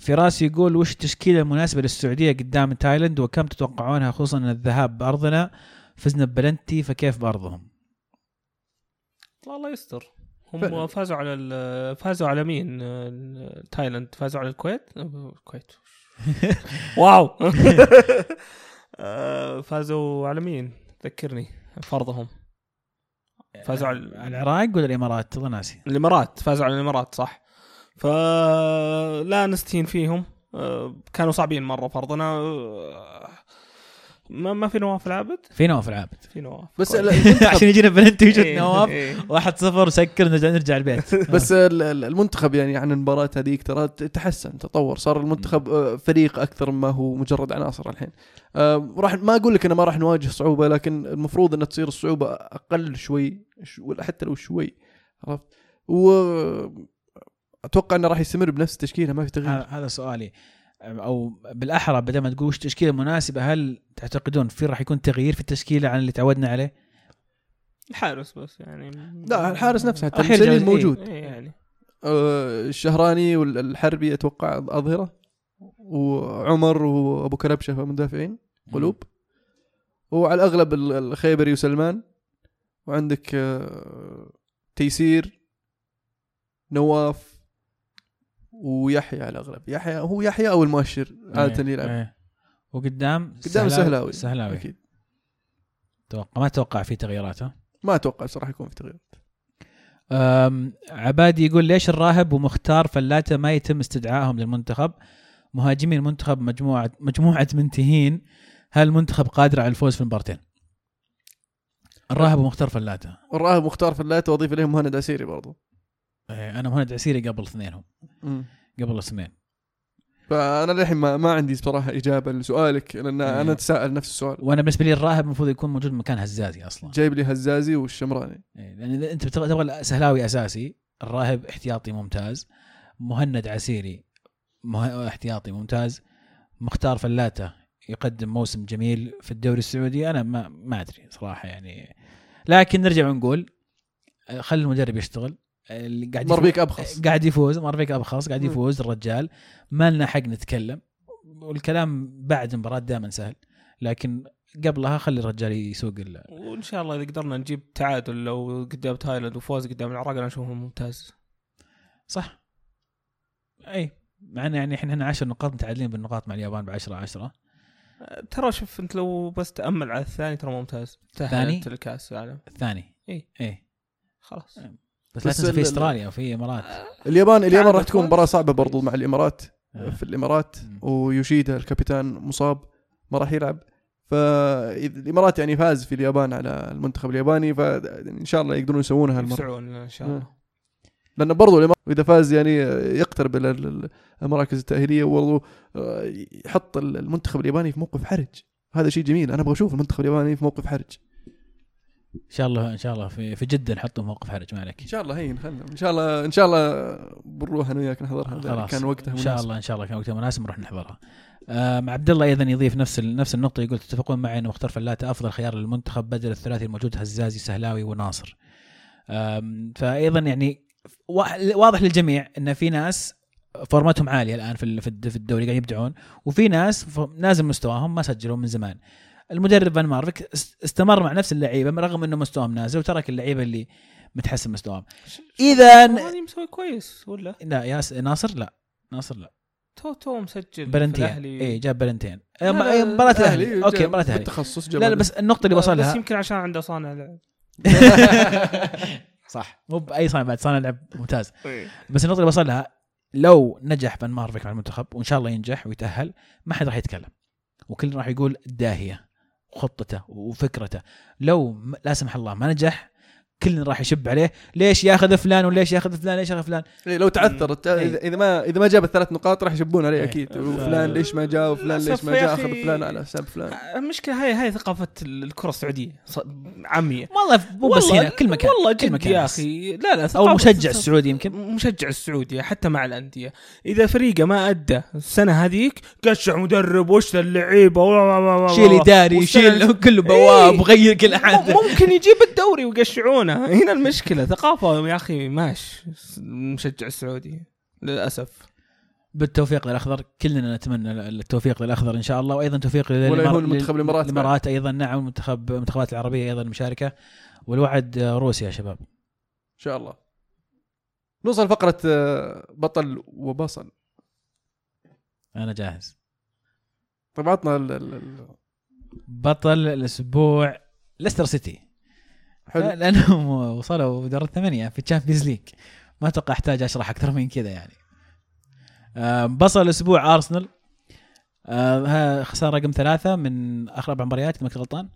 فراس يقول وش التشكيلة المناسبة للسعودية قدام تايلاند؟ وكم تتوقعونها خصوصا إن الذهاب بأرضنا؟ فزنا ببلنتي فكيف بأرضهم؟ الله يستر. فعلا. هم فازوا على ال- فازوا على مين؟ تايلاند فازوا على الكويت؟ الكويت واو آه، فازوا على مين؟ ذكرني فرضهم فازوا على على العراق ولا الإمارات؟ والله ناسي. الإمارات فازوا على الإمارات صح فلا نستهين فيهم آه، كانوا صعبين مرة فرضنا آه، ما ما في نواف العابد في نواف العابد في نواف. بس عشان يجينا بلنتي وجد إيه، نواف إيه. 1-0 سكر نرجع نرجع البيت. بس ال- ال- المنتخب يعني عن المباراة هذيك ترى تحسن تطور. صار المنتخب آه، فريق أكثر ما هو مجرد عناصر الحين. آه، راح ما أقول لك إنه ما راح نواجه صعوبة لكن المفروض ان تصير الصعوبة أقل شوي ش- ولا حتى لو شوي عرفت؟ و أتوقع إنه راح يستمر بنفس التشكيلة ما في تغيير. هذا سؤالي. أو بالأحرى بدل ما تقول وش التشكيلة المناسبة هل تعتقدون في راح يكون تغيير في التشكيلة عن اللي تعودنا عليه؟ الحارس بس يعني. لا الحارس نفسه حتى إيه. موجود. إيه يعني. آه، الشهراني والحربي أتوقع أظهرة وعمر وأبو كلبشه مدافعين قلوب. وعلى الأغلب ال- الخيبري وسلمان. وعندك آه، تيسير نواف. ويحيى على الاغلب يحيى هو يحيى أو المؤشر عادة إيه، يلعب. إيه. وقدام قدام السهلاوي السهلاوي أكيد. توقع ما توقع في تغييرات ها ما أتوقع صراحة يكون في تغيير أم، عبادي يقول ليش الراهب ومختار فلاته ما يتم استدعائهم للمنتخب؟ مهاجمي المنتخب مجموعه مجموعة منتهين. هل المنتخب قادر على الفوز في المبارتين الراهب ومختار فلاته. الراهب مختار فلاته وأضيف إليهم مهند عسيري برضو. أنا مهند عسيري قبل اثنينهم. قبل اسمين فأنا للحين ما, ما عندي بصراحة إجابة لسؤالك لأن إيه. أنا أتساءل نفس السؤال. وأنا بالنسبة لي الراهب المفروض يكون موجود مكان هزازي أصلا. جايب لي هزازي والشمراني. إيه، لأن إذا أنت تبغى سهلاوي أساسي الراهب احتياطي ممتاز مهند عسيري مه... احتياطي ممتاز مختار فلاته يقدم موسم جميل في الدوري السعودي أنا ما ما أدري صراحة يعني. لكن نرجع ونقول آه، خلي المدرب يشتغل. اللي قاعد يفوز- مربيك أبخص. قاعد يفوز مرفيك أبخص قاعد. يفوز الرجال ما لنا حق نتكلم. والكلام بعد المباراة دائما سهل. لكن قبلها خلي الرجال يسوق ال- وإن شاء الله إذا قدرنا نجيب تعادل لو قدام تايلاند وفوز قدام العراق أنا اشوفه ممتاز. صح. أي. مع انه يعني إحنا هنا 10 نقاط متعادلين بالنقاط مع اليابان ب 10 10 أه، ترى شوف أنت لو بس تأمل على الثاني ترى ممتاز. الثاني؟ تأهلت لكأس العالم. الثاني؟ إي. اي خلاص. بس لا بس تنسى في ال- استراليا وفي امارات اليابان اليابان راح تكون. مباراة صعبة برضو مع الإمارات آه. في الإمارات. ويوشيدا الكابتن مصاب ما راح يلعب. فالإمارات يعني فاز في اليابان على المنتخب الياباني فإن شاء الله يقدرون يسوونها المره يسعون إن شاء الله. لأن برضو الإمارات إذا فاز يعني يقترب إلى ال- ال- المراكز التأهيلية وبرضو آه، يحط المنتخب الياباني في موقف حرج. هذا شيء جميل أنا أبغى أشوف المنتخب الياباني في موقف حرج. إن شاء الله إن شاء الله في في جدة نحطهم موقف حرج ما عليك. إن شاء الله هي خلنا إن شاء الله إن شاء الله بنروح أنا وياك نحضرها. خلاص كان وقتها إن شاء مناسب. الله إن شاء الله كان وقتها مناسب نروح نحضرها. آم، عبد الله أيضا يضيف نفس نفس النقطة يقول تتفقون معي إنه مختار فلاتة أفضل خيار للمنتخب بدل الثلاثي الموجود هزازي سهلاوي وناصر. فايضا يعني وا- واضح للجميع إن في ناس فورمتهم عالية الآن في في الد- في الدوري قاعد يبدعون وفي ناس نازل مستواهم ما سجلوا من زمان. المدرب فان مارفيك است- استمر مع نفس اللعيبة رغم إنه مستواهم نازل وترك اللعيبة اللي متحسن مستواهم. اذا مسوي كويس ولا؟ لا ياس ناصر لا ناصر لا. تو تو مسجل بلنتين. اي جاب بلنتين. مباراة الأهلي. أوكي جاب مباراة الأهلي. بالتخصص جاب لا لا بس النقطة اللي وصل بس يمكن عشان عنده صانع لعب. صح. مو بأي صانع بعد صانع لعب ممتاز. إيه. بس النقطة اللي وصل لها لو نجح فان مارفيك مع المنتخب وإن شاء الله ينجح ويتأهل ما حد راح يتكلم. وكل راح يقول داهية. وخطته وفكرته. لو لا سمح الله ما نجح كلنا راح يشب عليه. ليش ياخذ فلان وليش ياخذ فلان؟ ليش ياخذ فلان؟ إيه لو تعثر إيه. إذا ما إذا ما جاب الثلاث نقاط راح يشبون عليه إيه. أكيد. وفلان ليش ما جاء؟ وفلان ليش ما جاء؟ أخذ فلان على حساب فلان. المشكلة هاي هاي ثقافة الكرة السعودية عامية. والله مو بس هنا كل مكان والله كل جد مكان. يا. أخي. لا لا أو مشجع السعودي يمكن. مشجع السعودية حتى مع الأندية. إذا فريقه ما أدى السنة هذيك قشع مدرب وش اللعيبة؟ شيل إداري شيل كله بواب. وغير كل احد ممكن يجيب الدوري ويقشعونه هنا المشكلة. ثقافة يا أخي ماش. المشجع السعودي للأسف. بالتوفيق للأخضر. كلنا نتمنى التوفيق للأخضر إن شاء الله وأيضا توفيق للإمار- ولا يهون منتخب الإمارات بعد. الامارات أيضا. نعم المنتخب المنتخبات العربية أيضا مشاركة. والوعد روسيا يا شباب. إن شاء الله. نوصل فقرة آه، بطل وبصل أنا جاهز. طيب عطنا ال- ال- ال- بطل الأسبوع ليستر سيتي حلو. لأنهم وصلوا دور الثمانية في ال Champions League ما أتوقع احتاج أشرح أكثر من كذا يعني. آه، بصل الأسبوع أرسنال. آه، ها خساره رقم ثلاثة من آخر أربع مباريات إذا ما كنت غلطان.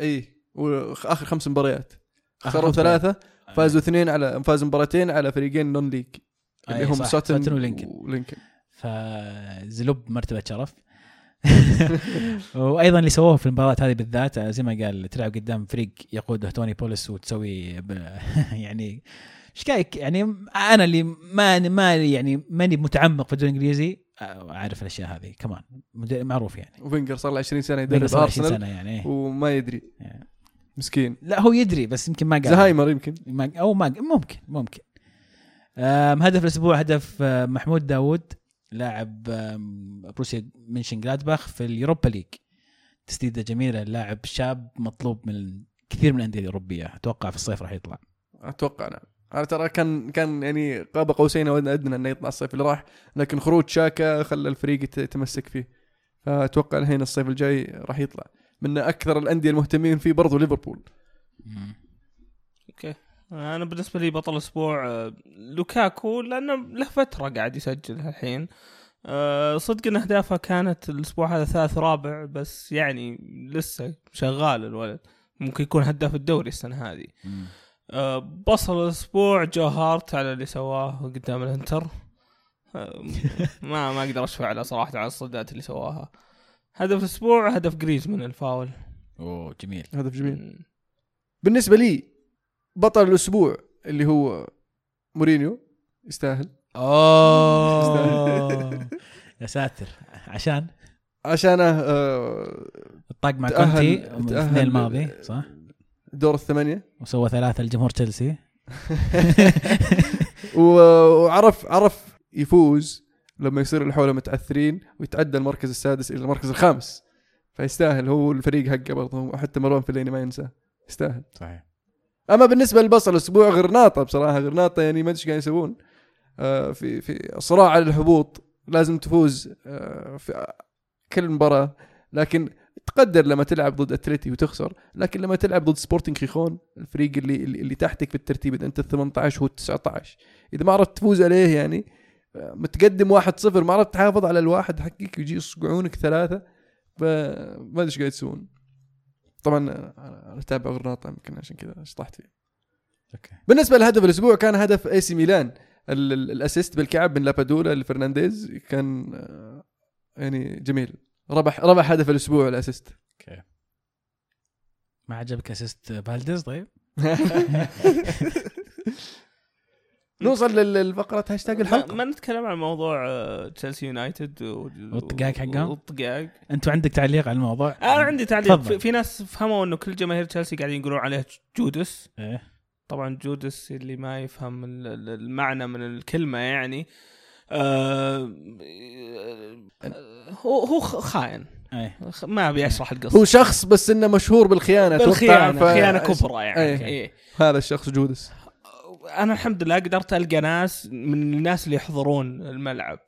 اي واخر خمس مباريات. خسروا خمس مباريات. ثلاثة فازوا اثنين على فازوا مباراتين على فريقين نون ليج اللي أي هم سوتن ولينكن. ولينكن. فزلب مرتبة شرف. وأيضا اللي سووه في المباراة هذه بالذات آه، زي ما قال تلعب قدام فريق يقوده توني بولس وتسوي. يعني إيش كايك يعني أنا اللي ما ما يعني ماني متعمق في الدوري الإنجليزي آه، عارف الأشياء هذه. كمان معروف يعني. وفينجر صار له 20 سنة يدرب 20 أرسنال سنة يعني. وما يدري. مسكين. لا هو يدري بس يمكن ما قال زهايمر يمكن. ما أو ما ممكن ممكن. هدف الأسبوع هدف آه، محمود داوود. لاعب بروسيا مونشن جلادباخ في ال Europa League. تسديده جميله لاعب شاب مطلوب من كثير من الأندية الأوروبية. أتوقع في الصيف راح يطلع. أتوقع نعم. أنا ترى كان كان يعني قاب قوسين أو أدنى إنه يطلع الصيف اللي راح لكن خروج شاكا خلى الفريق يت- يتمسك فيه. فأتوقع الحين الصيف الجاي راح يطلع. من أكثر الأندية المهتمين فيه برضو ليفربول. okay. أنا بالنسبة لي بطل الأسبوع آه، لوكاكو لأنه له فترة قاعد يسجل الحين. آه، صدق إن أهدافه كانت الأسبوع هذا ثالث رابع بس يعني لسه شغال الولد. ممكن يكون هداف الدوري السنة هذه. آه، بصل الأسبوع جو هارت على اللي سواه قدام الإنتر. ما ما أقدر أشفع له صراحة على الصدات اللي سواها. هدف الأسبوع هدف جريزمان الفاول. أوه جميل. هدف جميل. بالنسبة لي بطل الأسبوع اللي هو مورينيو يستاهل. أوه. يا ساتر. عشان؟ عشانه آه، الطاق مع كونتي الاثنين الماضي صح؟ دور الثمانية. وسوى ثلاثة لجمهور تشيلسي. وعرف عرف يفوز لما يصير اللي حوله متعثرين ويتعدى المركز السادس إلى المركز الخامس. فيستاهل هو الفريق حقه برضه حتى مروان فليني ما ينساه. يستاهل. صحيح. أما بالنسبة للبصل الأسبوع غرناطة بصراحة غرناطة يعني ما أدري إيش قاعد يسوون. آه، في في صراع على الهبوط لازم تفوز آه، في كل مباراة. لكن تقدر لما تلعب ضد أتلتي وتخسر لكن لما تلعب ضد سبورتنج خيخون الفريق اللي اللي تحتك في الترتيب إذا أنت ال 18 وهو ال 19 إذا ما عرفت تفوز عليه يعني آه، متقدم 1-0 ما عرفت تحافظ على الواحد حقك ويجي يصقعونك ثلاثة فما أدري إيش قاعد يسوون. طبعا أنا أتابع غرناطه يمكن عشان كذا شطحت فيه. okay. بالنسبة لهدف الأسبوع كان هدف اي سي ميلان. ال- ال- ال assist بالكعب من لابادولا لفرنانديز كان آه، يعني جميل. ربح ربح هدف الأسبوع ال assist. أوكي. ما عجبك assist فالديز طيب؟ نوصل لل- للفقرة هاشتاج ما, الحلقة. ما نتكلم عن موضوع آه، تشيلسي يونايتد و- والطقاق حقهم؟ والطقاق. أنتوا عندك تعليق على الموضوع؟ أنا عندي تعليق. تفضل. في, في ناس فهموا إنه كل جماهير تشيلسي قاعدين يقولون عليه Judas. إيه. طبعا Judas اللي ما يفهم ال- ال- المعنى من الكلمة يعني. آه هو هو خ- خاين. إيه. خ- ما أبي أشرح القصة. هو شخص بس إنه مشهور بالخيانة بالخيانة. ف- خيانة كبرى يعني. إيه. إيه. هذا الشخص Judas. أنا الحمد لله قدرت ألقى ناس من الناس اللي يحضرون الملعب.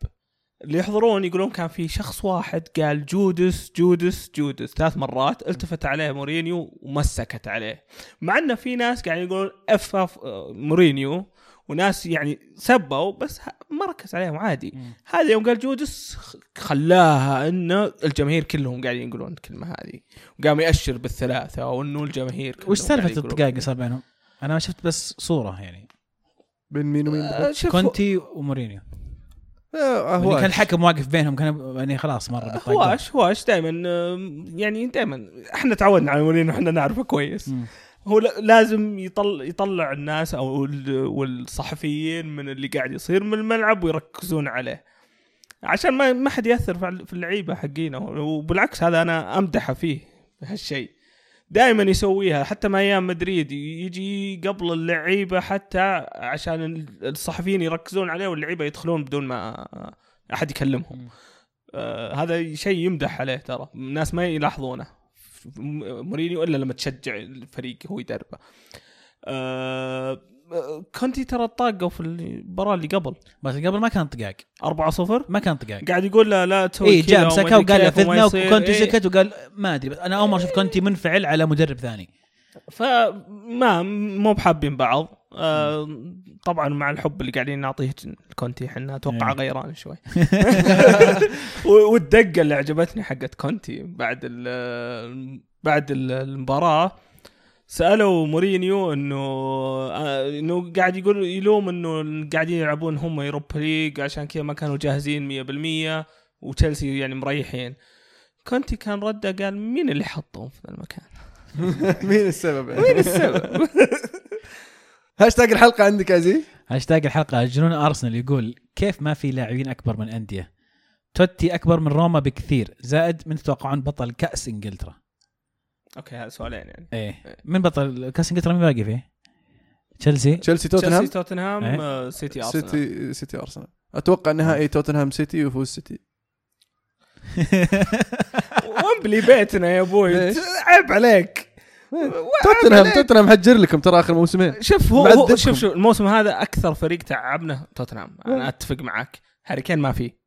اللي يحضرون يقولون كان في شخص واحد قال Judas Judas Judas. ثلاث مرات التفت عليه مورينيو ومسكت عليه. مع إنه في ناس قاعدين يقولون F off مورينيو وناس يعني سبوا بس ما ركز عليهم عادي. هذا يوم قال Judas خلاها انه الجماهير كلهم قاعدين يقولون الكلمة هذه. وقام يأشر بالثلاثة وإنه الجماهير كلهم وش سالفة اللي صار بينهم؟ أنا ما شفت بس صورة يعني. بين مين ومين؟ آه، كونتي ومورينيو. آه، يعني هواش. كان الحكم واقف بينهم كان يعني خلاص مرة هواش هواش دائما يعني دائما إحنا تعودنا على مورينيو إحنا نعرفه كويس. مم. هو لازم يطلع يطلع الناس أو ال- والصحفيين من اللي قاعد يصير من الملعب ويركزون عليه. عشان ما ما حد يأثر في اللعيبة حقينا. وبالعكس هذا أنا أمدحه فيه هالشيء دائما يسويها حتى ما أيام مدريد يجي قبل اللعيبة حتى عشان ال- الصحفيين يركزون عليه واللعيبة يدخلون بدون ما أحد يكلمهم. آه هذا شيء يمدح عليه ترى الناس ما يلاحظونه. مورينيو إلا لما تشجع الفريق هو يدربه. آه، كونتي ترى طاقوا في المباراة اللي قبل. بس قبل ما كان طقاق. 4-0 ما كان طقاق. قاعد يقول لا لا تسوي اي كذا جاء أدري وقال يصير. وكونتي إيه. سكت وقال ما أدري بس أنا أول مرة أشوف كونتي منفعل على مدرب ثاني. فما مو بحابين بعض. آه طبعا مع الحب اللي قاعدين نعطيه كونتي إحنا أتوقع إيه. غيران شوي. والدقة اللي عجبتني حقت كونتي بعد ال بعد ال- المباراة سألوا مورينيو إنه آه، إنه قاعد يقول يلوم إنه قاعدين يلعبون هم يوروبا ليج عشان كذا ما كانوا جاهزين 100% وتشيلسي يعني مريحين. كونتي كان رده قال مين اللي حطهم في المكان؟ مين السبب؟ مين السبب؟ هاشتاج الحلقة عندك يا زي؟ هاشتاج الحلقة. جنون أرسنال يقول كيف ما في لاعبين أكبر من أندية؟ توتي أكبر من روما بكثير زائد من تتوقعون بطل كأس إنجلترا. okay هذا سؤالين يعني. إيه. من بطل كاس انجلترا مين باقي فيه؟ تشيلسي؟ تشيلسي توتنهام؟ تشيلسي توتنهام إيه. آه، سيتي أرسنال. سيتي سيتي أرسنال. أتوقع نهائي توتنهام سيتي ويفوز سيتي. ومبلي بيتنا يا أبوي؟ عيب عليك. توتنهام. توتنهام حجر لكم ترى آخر موسمين. شوف هو, هو. شوف شوف الموسم هذا أكثر فريق تعبنا توتنهام. أنا أتفق معك. هاري كين ما فيه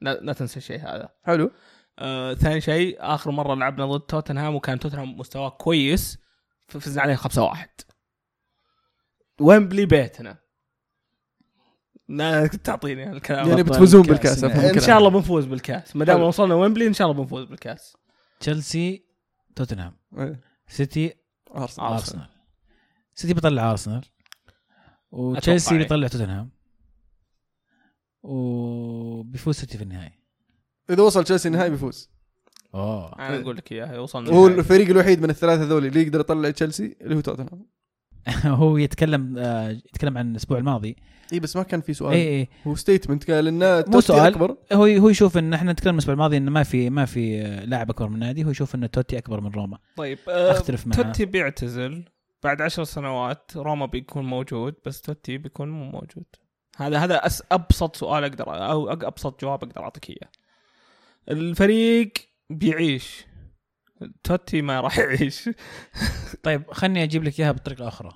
لا, لا تنسى الشيء هذا. حلو. آه، ثاني شيء آخر مرة لعبنا ضد توتنهام وكان توتنهام مستواه كويس ففزنا عليه 5 1 ويمبلي بيتنا. لا تعطيني الكلام يعني بتفوزون. بالكاس. إن. شاء الله بنفوز بالكاس. ما دام. وصلنا ويمبلي إن شاء الله بنفوز بالكاس. تشيلسي توتنهام. إيه. سيتي أرسنال. أرسنال. سيتي بيطلع أرسنال. وتشيلسي أتوقع. بيطلع توتنهام. وبيفوز سيتي في النهائي. إذا وصل تشيلسي النهائي بيفوز. اوه أنا أقول لك إياها وصلنا هو. الفريق الوحيد من الثلاثة ذولي اللي يقدر يطلع تشيلسي اللي هو توتنهام. هو يتكلم آه، يتكلم عن الأسبوع الماضي. اي بس ما كان في اي سؤال اي هو statement قال ان مو توتي سؤال. أكبر. هو هو يشوف إن إحنا نتكلم الأسبوع الماضي انه ما في ما في آه، لاعب أكبر من النادي هو يشوف إن توتي أكبر من روما. طيب آه، أختلف معاه. توتي بيعتزل بعد عشر سنوات روما بيكون موجود بس توتي بيكون مو موجود. هذا هذا أس أبسط سؤال أقدر أو أق- أبسط جواب أقدر أعطيك إياه. الفريق بيعيش. توتي ما راح يعيش. طيب خلني أجيب لك إياها بطريقة أخرى.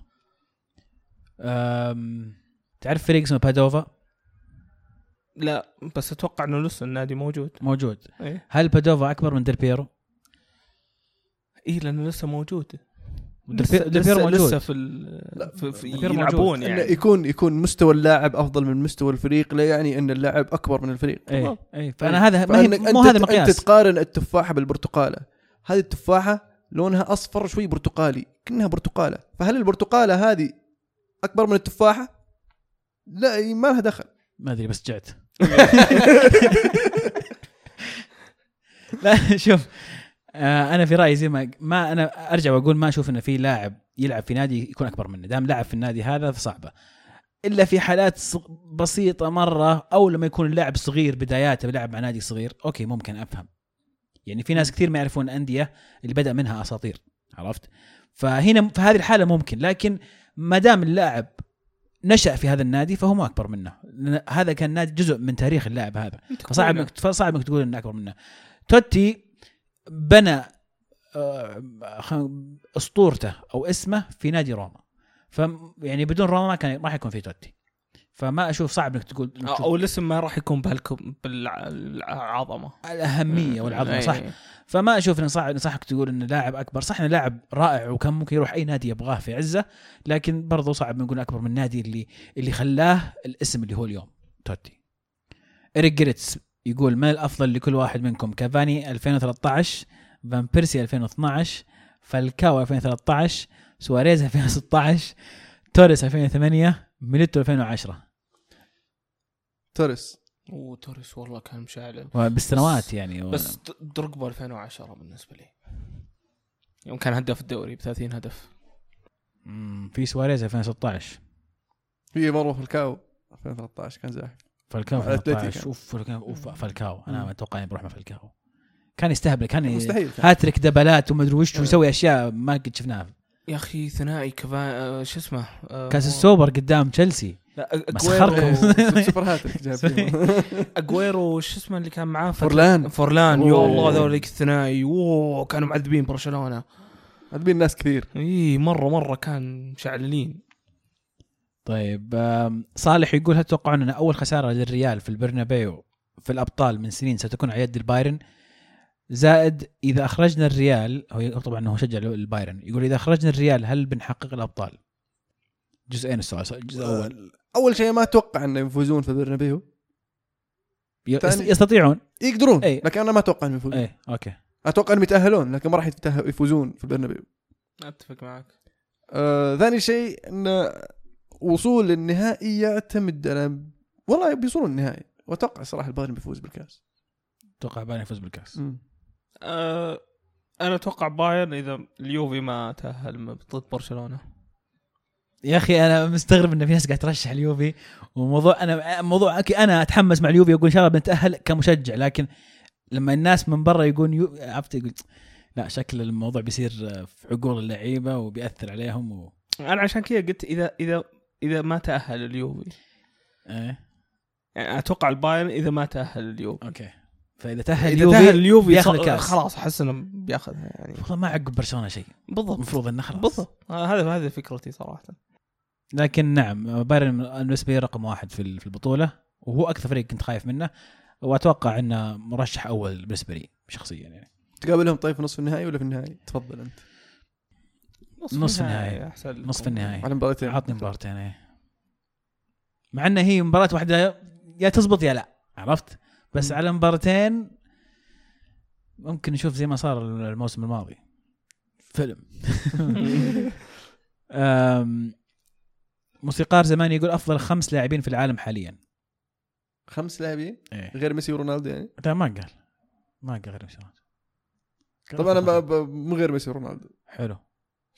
أم... تعرف فريق اسمه بادوفا؟ لا بس أتوقع إنه لسه النادي موجود. موجود. إيه. هل بادوفا أكبر من ديل بيرو؟ إيه لأنه لسه موجود. لسه, لسه, موجود. لسه في, ال... في, في يلعبون إنه يعني. يكون يكون مستوى اللاعب أفضل من مستوى الفريق لا يعني إن اللاعب أكبر من الفريق. اي اي فأنا هذا ما هي مو أنت- هذا أنت مقياس. تقارن التفاحة بالبرتقالة. هذه التفاحة لونها أصفر شوي برتقالي كأنها برتقالة. فهل البرتقالة هذه أكبر من التفاحة؟ لا ما لها دخل. ما أدري بس جعت. لا شوف آه أنا في رأيي زي ما ما أنا أرجع وأقول ما أشوف انه في لاعب يلعب في نادي يكون أكبر منه دام لعب في النادي هذا فصعبة. إلا في حالات بسيطة مرة أو لما يكون اللاعب صغير بداياته بيلعب مع نادي صغير أوكي ممكن أفهم. يعني في ناس كثير ما يعرفون انديه اللي بدأ منها أساطير عرفت؟ فهنا في هذه الحالة ممكن لكن ما دام اللاعب نشأ في هذا النادي فهو ما أكبر منه. هذا كان نادي جزء من تاريخ اللاعب هذا. فصعب إنك فصعب إنك تقول إنه أكبر منه. توتي بنى آه، أسطورته أو اسمه في نادي روما. ف يعني بدون روما ما كان راح يكون في توتي. فما أشوف صعب إنك تقول إنك أو الاسم ما راح يكون بهالكم بالعظمة. الاهميه والعظمة صح. فما أشوف انه صعب صحك تقول انه لاعب أكبر. صح انه لاعب رائع وكان ممكن يروح أي نادي يبغاه في عزة لكن برضو صعب نقول أكبر من النادي اللي اللي خلاه الاسم اللي هو اليوم توتي. إريك جريتس يقول من الأفضل لكل واحد منكم؟ كافاني 2013 فان بيرسي 2012 فالكاو 2013 سواريز 2016 توريس 2008 ميليتو 2010 توريس. وتوريس والله كان مشعل بالسنوات يعني و- بس د- دروجبا 2010 بالنسبة لي. يوم كان هداف الدوري ب 30 هدف. مم، في سواريز 2016 في مره فالكاو 2013 كان زاحف. فالكاو. 2013 اوف فالكاو أوف فالكاو. أنا. أتوقع إني بروح مع فالكاو. كان يستهبل كان مستحيل. هاتريك دبلات وما أدري وش آه. ويسوي أشياء ما قد شفناها. يا أخي ثنائي كفا آه، شو اسمه؟ آه، كاس السوبر قدام تشيلسي. مسخركم. سوبر هاتريك جاب. أجويرو شو اسمه اللي كان معاه؟ فورلان. فورلان. يا. الله ذوليك الثنائي أوه كانوا معذبين برشلونة. عذبين ناس كثير. اي مرة مرة كان مشعللين. طيب صالح يقول هل تتوقعون أن أول خسارة للريال في البرنابيو في الأبطال من سنين ستكون على يد البايرن؟ زائد إذا أخرجنا الريال هو طبعا هو شجع البايرن يقول إذا أخرجنا الريال هل بنحقق الأبطال؟ جزئين السؤال الجزء الأول أول. شيء ما أتوقع انه يفوزون في برنابيو يستطيعون. يقدرون أي. لكن أنا ما أتوقع إنهم يفوزون. إيه أوكي. أتوقع إنهم يتأهلون لكن ما راح يفوزون في برنابيو أتفق معك. آه ثاني شيء إن وصول للنهائي يعتمد على والله بيوصلون النهائي. وأتوقع صراحة البايرن بيفوز بالكاس. أتوقع بايرن يفوز بالكاس. أه أنا أتوقع بايرن إذا اليوفي ما تأهل ضد برشلونة. يا أخي أنا مستغرب إن في ناس قاعد ترشح اليوفي. وموضوع أنا موضوع أنا أتحمس مع اليوفي أقول إن شاء الله بنتأهل كمشجع لكن لما الناس من برا يقول يو... عرفت يقول لا شكل الموضوع بيصير في عقول اللعيبة وبيأثر عليهم و... أنا عشان كذا قلت اذا إذا إذا ما تأهل اليوفي. إيه. يعني أتوقع البايرن إذا ما تأهل اليوفي. أوكي. فإذا تأهل إذا تأهل اليوفي بياخذ ص- الكاس. خلاص أحس إنه بياخذها يعني. والله ما عقب برشلونة شيء. بالضبط. المفروض إنه خلاص. بالضبط. آه، هذا هذه فكرتي صراحة. لكن نعم بايرن بالنسبة لي رقم واحد في في البطولة وهو أكثر فريق كنت خايف منه وأتوقع إنه مرشح أول بالنسبة لي شخصيا يعني. تقابلهم طيب في نصف النهائي ولا في النهائي؟ تفضل أنت. نصف النهائي. أحسن. نصف النهائي على مباراتين عطني مباراتين إيه. مع انها هي مباراة واحدة يا تزبط يا لا عرفت بس مم. على مباراتين ممكن نشوف زي ما صار الموسم الماضي فيلم موسيقار زمان يقول أفضل خمس لاعبين في العالم حاليا خمس لاعبين إيه. غير ميسي ورونالدو يعني لا ما قال ما قال غير ميسي رونالدو. قال طب أنا أفضل ب- ب- من غير ميسي ورونالدو حلو.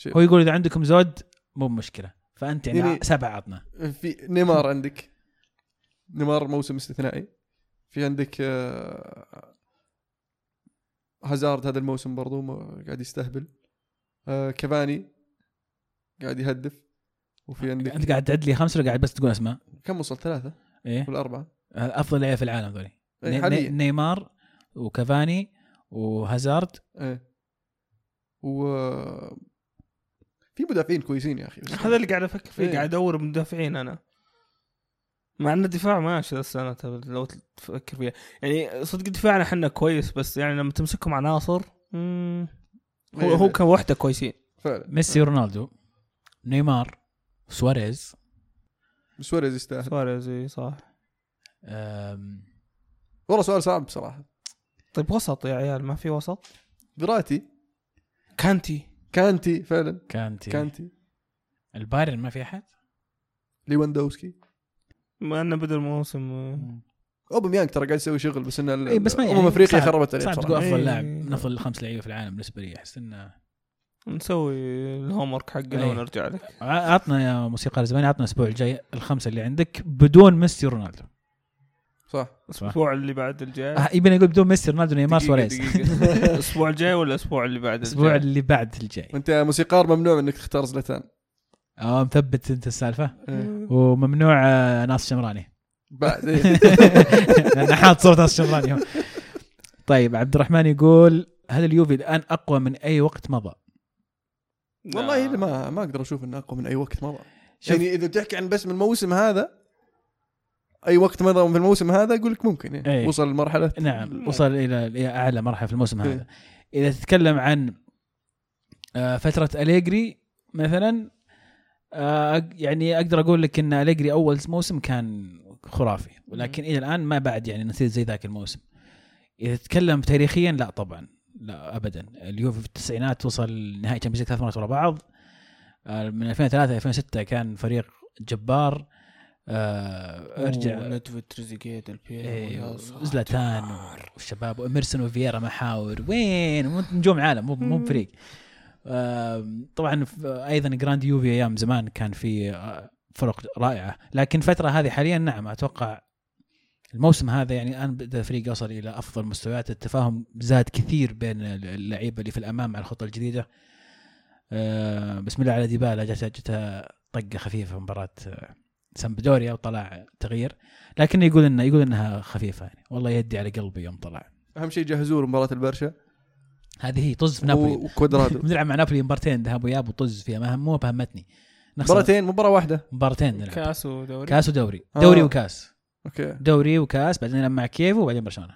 هو يقول إذا عندكم زود مو مشكلة. فأنت يعني, يعني- سبعة عطنا. في نيمار عندك. نيمار موسم استثنائي. في عندك آه، هازارد هذا الموسم برضو قاعد يستهبل. آه، كافاني قاعد يهدف. وفي أنت عندك قاعد تعد لي خمسة ولا قاعد بس تقول أسماء؟ كم وصل؟ ثلاثة. إيه. ولا أربعة. أفضل لعيبه في العالم ذولي. إيه، ني- نيمار وكافاني وهازارد. إيه. و في مدافعين كويسين يا أخي هذا اللي قاعد أفكر فيه إيه. قاعد أدور مدافعين أنا. مع إن الدفاع ماشي السنة ترى لو تفكر فيها. يعني صدق دفاعنا إحنا كويس بس يعني لما تمسكهم عناصر مم، هو إيه، هو. كوحده كويسين. فعلا. ميسي ورونالدو نيمار سواريز. سواريز يستاهل. سواريز إي صح. أم، والله سؤال صعب بصراحة. طيب وسط يا عيال ما في وسط؟ فيراتي. كانتي. كانتي فعلا. كانتي. كانتي. البايرن ما في أحد؟ ليواندوسكي. ما إنه بدأ الموسم آه، أوباميانج ترى قاعد يسوي شغل بس إنه اي بس ما امم يعني أفريقيا خربت عليه صعب. تقول أفضل إيه. لاعب من افضل خمس لعيبة في العالم بالنسبة لي. أحس إنه نسوي ال homework حقنا إيه. ونرجع لك. عطنا يا موسيقار زمان عطنا الأسبوع الجاي الخمسة اللي عندك بدون ميسي ورونالدو. صح الأسبوع اللي بعد الجاي آه، يبي نقول بدون ميسي رونالدو نيمار سواريز. الأسبوع الجاي ولا الأسبوع اللي بعد الأسبوع الجاي؟ اللي بعد الجاي وأنت يا موسيقار ممنوع إنك تختار زلتان آه مثبت أنت السالفة إيه. وممنوع آه، ناصر شمراني بعد. لأن حاط صوره ناص شمراني. طيب عبد الرحمن يقول هل اليوفي الآن أقوى من أي وقت مضى؟ والله ما ما أقدر أشوف إنه أقوى من أي وقت مضى يعني إذا بتحكي عن بس من الموسم هذا أي وقت مضى في الموسم هذا أقول لك ممكن يعني إيه. وصل لمرحلة نعم وصل إلى أعلى مرحلة في الموسم إيه. هذا إذا تتكلم عن آه، فترة أليجري مثلا آه، يعني أقدر أقول لك إن أليجري أول موسم كان خرافي ولكن إلى الآن ما بعد يعني نصير زي ذاك الموسم. إذا تتكلم تاريخيا لا طبعا لا ابدا. اليوفي في التسعينات وصل نهائي Champions ثلاث مرات ورا بعض. آه، من 2003 2006 كان فريق جبار. آه، أرجع. ندفيد تريزيجيت إيه، زلاتان والشباب واميرسون وفييرا محاور وين؟ نجوم عالم مو مو فريق طبعا أيضا جراند يوفي أيام زمان كان في آه، فرق رائعة. لكن الفترة هذه حاليا نعم أتوقع الموسم هذا يعني الان بدا الفريق يوصل إلى أفضل مستويات. التفاهم زاد كثير بين اللعيبة اللي في الأمام مع الخطة الجديدة. آه، بسم الله على ديبالا جت جت طقة خفيفة في مباراة سامبدوريا وطلع تغيير لكن يقول انه يقول إنها خفيفة يعني. والله يدي على قلبي يوم طلع. أهم شيء جهزوا له مباراة البرشا. هذه هي طز في نابولي. وكوادرادو. بنلعب مع نابولي مبارتين ذهاب وإياب وطز فيها. ما مو بهمتني. نخسر. مباراتين مباراة واحدة. مبارتين نلعب. كاس ودوري. كاس ودوري. آه. دوري وكاس. أوكي. دوري وكاس بعدين نلعب مع كييفو وبعدين برشلونة.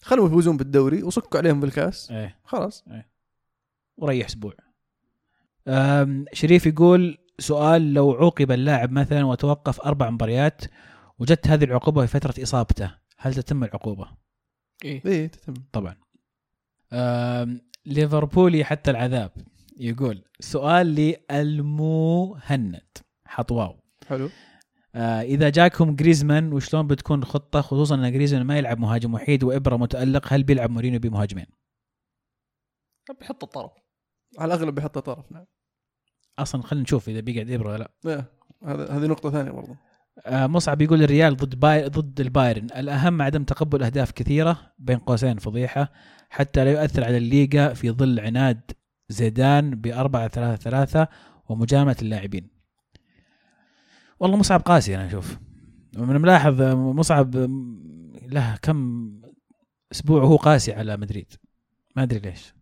خلوا يفوزون بالدوري وصكوا عليهم بالكاس. إيه. خلاص. وريح أسبوع. شريف يقول سؤال لو عوقب اللاعب مثلا وتوقف أربع مباريات وجت هذه العقوبة في فترة إصابته هل تتم العقوبة؟ إيه. إيه تتم. طبعا. ليفربولي حتى العذاب يقول سؤال للمهند. حطواو حلو. آه إذا جاكم جريزمان وشلون بتكون الخطة؟ خصوصا إن جريزمان ما يلعب مهاجم وحيد وإبرة متألق هل بيلعب مورينيو بمهاجمين؟ بيحط الطرف. على الأغلب بيحط طرف نعم. أصلا خلينا نشوف إذا بيقعد ابره ولا لا. إيه، هذا هذه نقطة ثانية برضه آه، مصعب يقول الريال ضد باي ضد البايرن. الأهم عدم تقبل أهداف كثيرة بين قوسين فضيحة حتى لا يؤثر على الليغا في ظل عناد زيدان ب 4 3 3 ومجاملة اللاعبين. والله مصعب قاسي أنا أشوف. من ملاحظ آه، مصعب له كم أسبوع وهو قاسي على مدريد. ما أدري ليش.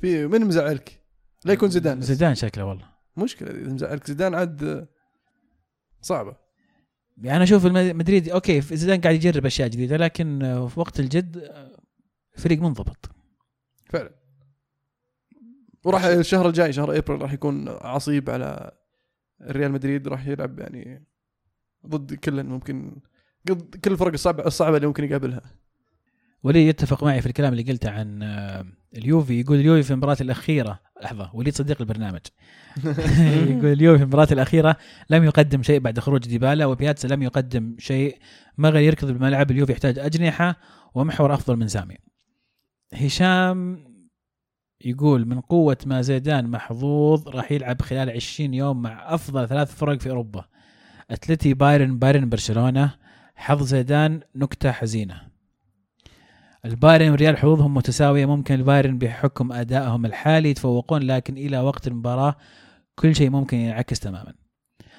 في من مزعلك؟ لا يكون زيدان زيدان شكله والله. مشكلة مزعلك. زيدان عاد صعبة. يعني أنا أشوف مدريد أوكي زيدان قاعد يجرب أشياء جديدة لكن آه، في وقت الجد آه، فريق منضبط. فعلا. وراح الشهر الجاي شهر إبريل راح يكون عصيب على ريال مدريد راح يلعب يعني ضد كل ممكن ضد كل الفرق الصعبه الصعبة اللي ممكن يقابلها. وليد يتفق معي في الكلام اللي قلته عن آه، اليوفي. يقول اليوفي في المباراة الأخيرة لحظة وليد صديق البرنامج. يقول اليوفي في المباراة الأخيرة لم يقدم شيء بعد خروج ديبالا وبياتسا لم يقدم شيء مغل يركض بالملعب اليوفي يحتاج أجنحة ومحور أفضل من سامي. هشام يقول من قوة ما زيدان محظوظ راح يلعب خلال 20 يوم مع أفضل ثلاث فرق في أوروبا. أتلتي بايرن بايرن برشلونة. حظ زيدان نكتة حزينة. البايرن والريال حظوظهم متساوية ممكن البايرن بحكم أدائهم الحالي يتفوقون لكن إلى وقت المباراة كل شيء ممكن ينعكس تماما.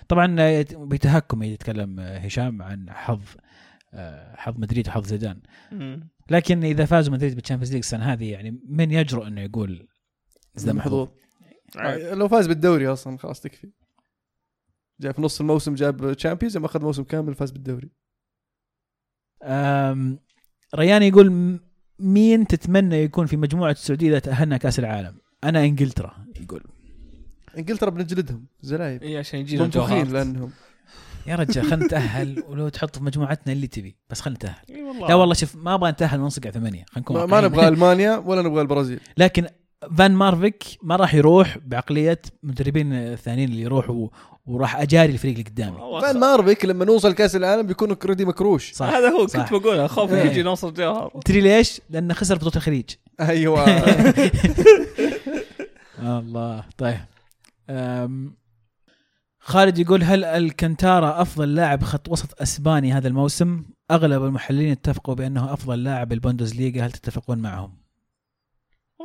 طبعا بتهكم يتكلم آه، هشام عن حظ آه، حظ مدريد وحظ زيدان. لكن إذا فازوا مدريد بال Champions League السنة هذه يعني من يجرؤ إنه يقول زيدان محظوظ. آه، لو فاز بالدوري أصلا خلاص تكفي. جاء في نص الموسم جاب Champions ما أخذ موسم كامل فاز بالدوري. أم، ريان يقول مين تتمنى يكون في مجموعة السعودية إذا تأهلنا كأس العالم؟ أنا إنجلترا يقول. إنجلترا بنجلدهم زلايب اي عشان يجينا جوهر لأنهم. يا رجال خلينا نتأهل ولو تحط في مجموعتنا اللي تبي بس خلينا نتأهل. إي والله. لا والله شوف ما أبغى نتأهل ونصقع ثمانية. خلينا نكون ما, ما. نبغى ألمانيا ولا نبغى البرازيل. لكن فان مارفيك ما راح يروح بعقلية المدربين الثانيين اللي يروحوا وراح أجاري الفريق اللي قدامي فان مارفيك لما نوصل كأس العالم بيكون already مكروش صح هذا هو صح. كنت بقول اخاف إيه. يجي ناصر جوهر تدري ليش؟ لأنه خسر بطولة الخليج أيوه الله طيب أم خالد يقول هل الكنتارا أفضل لاعب خط وسط أسباني هذا الموسم؟ أغلب المحللين اتفقوا بأنه أفضل لاعب بالبوندسليغا هل تتفقون معهم؟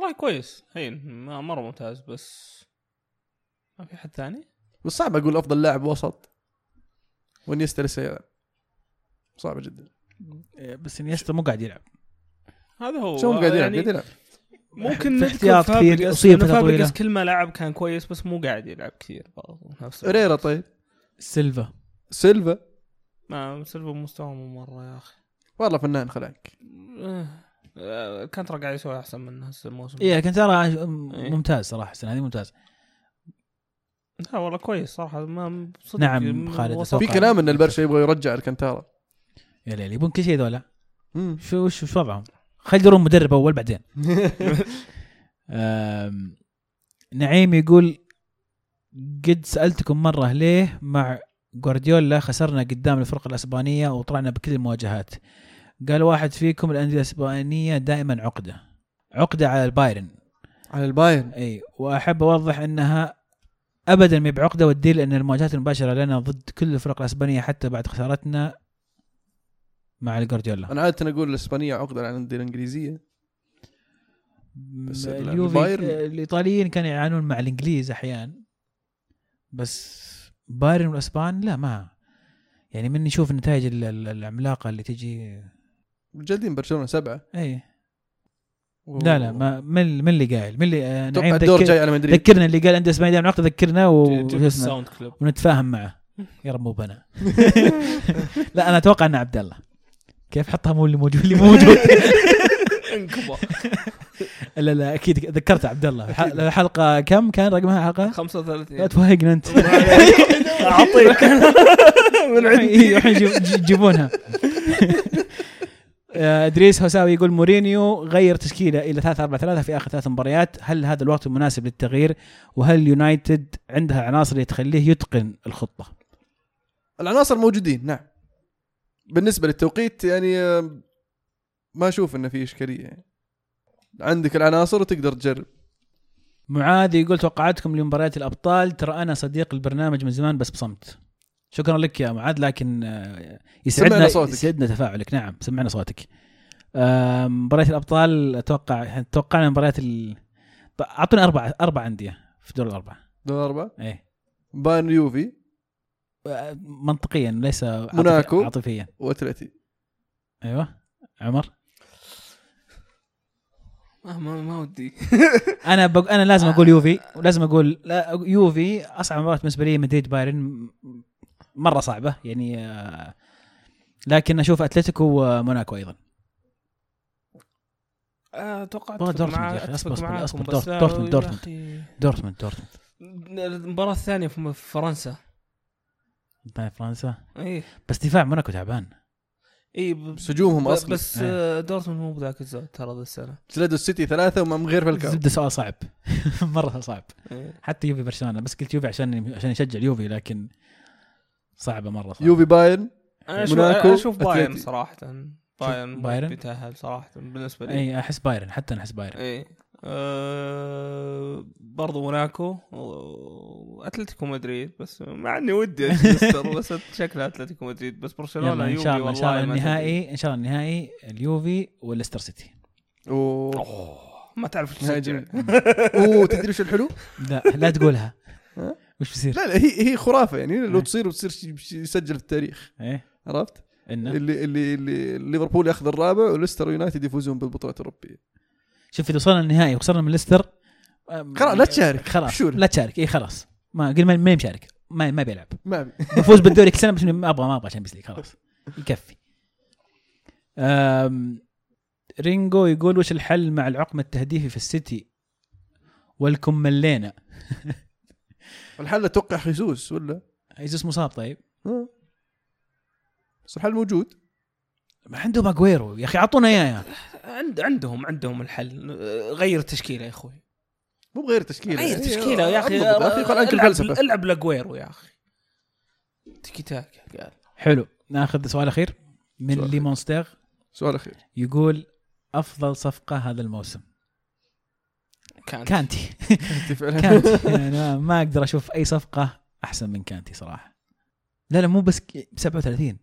والله كويس. هين ما- مرة ممتاز بس ما في حد ثاني؟ بس صعب أقول أفضل لاعب وسط. إنيستا لسه يلعب. صعبه جدا. إيه، بس إنيستا مو قاعد يلعب. هذا هو. شو قاعد يلعب؟ يعني قاعد يلعب. ممكن نذكر فابريجاس. فابريجاس كل ما لعب كان كويس بس مو قاعد يلعب كثير برضه. نفس ريرا طيب. سيلفا. سيلفا؟ ما سيلفا مستواه مو مرة يا أخي. والله فنان خلاك آه، كنتارا قاعد يسوي أحسن من هسه الموسم إيه كنتارا إيه. ممتاز صراحة السنة هذه ممتاز لا والله كويس صراحة ما صدق نعم، خالد،. في. كلام إن البرشا يبغى يرجع الكنتارا يا ليل يبون كل شيء ذولا. شو وش وش وضعهم؟ خلي يدورون مدرب أول بعدين نعيم يقول قد سألتكم مرة ليه مع جوارديولا خسرنا قدام الفرق الأسبانية وطلعنا بكل المواجهات قال واحد فيكم الأندية الإسبانية دائما عقدة. عقدة على البايرن. على البايرن. إي وأحب أوضح إنها ابدا ما بعقدة والدليل أن المواجهات المباشرة لنا ضد كل الفرق الإسبانية حتى بعد خسارتنا مع الجوارديولا أنا عادة أقول الإسبانية عقدة على الأندية الإنجليزية. بس اليوفي البايرن- الإيطاليين كانوا يعانون مع الإنجليز أحيانا. بس بايرن والإسبان لا ما. يعني من نشوف النتائج ال- ال- العملاقة اللي تجي مجلدين برشلونة سبعة. اي و- لا لا ما من من اللي قايل. من اللي آه، نعيم الدور ذكر جاي على مدريد. ذكرنا اللي قال عندي اسماء دائما عقد ذكرنا و... ونتفاهم معه. يا رب مو بنا. لا أنا أتوقع إنه عبد الله. كيف حطها مو اللي موجود اللي موجود؟ انكبه لا لا أكيد ذكرت عبد الله. الح- الحلقة كم كان رقمها الحلقة؟ لا 35 توهقنا انت اعطيك من عندي. الحين يجيب- يجيبونها. إدريس هوساوي يقول مورينيو غير تشكيلة إلى 3 4 3 في آخر ثلاث مباريات. هل هذا الوقت المناسب للتغيير؟ وهل يونايتد عندها عناصر اللي تخليه يتقن الخطة؟ العناصر موجودين نعم. بالنسبة للتوقيت يعني آه، ما أشوف إنه في إشكالية يعني. عندك العناصر وتقدر تجرب. معاذ يقول توقعاتكم لمباريات الأبطال. ترى أنا صديق البرنامج من زمان بس بصمت. شكرا لك يا معاذ لكن آه، سمعنا يسعدنا صوتك. يسعدنا تفاعلك. نعم سمعنا صوتك. آه، مباريات الأبطال أتوقع توقعنا مباريات ال... أعطونا أربع أربع أندية في دور الأربعة. دور اربعه إيه. بايرن يوفي. آه، منطقيا ليس موناكو. عاطفيا. وأتلتي. أيوه. عمر؟ ما ما, ما ودي. أنا بق... أنا لازم أقول يوفي ولازم أقول لا يوفي أصعب مباراة بالنسبة لي مدريد بايرن مرة صعبة يعني آه، لكن أشوف أتلتيكو وموناكو أيضا. أتوقع أتفق دورتموند يا لا، دورتموند- دورتموند. دورتموند دورتموند. المباراة الثانية في فرنسا. طيب فرنسا؟ اي بس دفاع موناكو تعبان. اي بس هجومهم أصلا بس إيه. آه، دورتموند مو بذاك الزود ترى ذا السنة. جلدوا السيتي ثلاثة وما غير في الكاو. زبدة سؤال صعب. مرة صعب. إيه. حتى يوفي برشلونة بس قلت يوفي عشان عشان يشجع اليوفي لكن صعبة مرة صعبة. يوفي بايرن أنا أشوف أنا أشوف بايرن. صراحة بايرن بايرن؟ بيتأهل صراحة بالنسبة لي أي أحس بايرن حتى أنا أحس بايرن أي أه برضو موناكو وأتلتيكو مدريد بس مع إني ودي بس شكلها أتلتيكو مدريد بس برشلونة يلا إن يوفي شاء الله إن شاء الله النهائي إن شاء الله النهائي اليوفي والليستر سيتي أوه أوه، ما تعرف إيش. أوه تدري وش الحلو؟ لا لا تقولها ها؟ وش بيصير؟ لا لا هي هي خرافة يعني. لو إيه. تصير شيء يسجل في التاريخ. إيه. عرفت؟ إنه؟ اللي اللي اللي ليفربول ياخذ الرابع وليستر يونايتد يفوزون بالبطولات الأوروبية. شوف إذا وصلنا النهائي وخسرنا من ليستر خلاص لا تشارك خلاص لا تشارك. اي خلاص. ما قل ما مشارك ما ما بيلعب. ما ابي بفوز بالدوري كل سنة بس ما أبغى ما أبغى Champions League خلاص. يكفي. رينجو يقول وش الحل مع العقم التهديفي في السيتي والكم ملينا الحل أتوقع خيسوس ولا؟ خيسوس مصاب طيب. ها. بس الحل موجود. ما عندهم اجويرو يا أخي أعطونا إياه. يا. عند عندهم عندهم الحل. غير التشكيلة يا أخوي. مو بغير تشكيلة. غير يعني تشكيلة يا أخي. العب الفلسفه ألعب لاجويرو يا أخي. تيكي تاك قال. حلو. ناخذ سؤال أخير. من سؤال أخير. ليمونستير سؤال أخير. يقول أفضل صفقة هذا الموسم. كانت. كانتي. انت فعلا. كانتي. يعني ما- أقدر أشوف أي صفقة أحسن من كانتي صراحة. لا لا مو بس ك- 37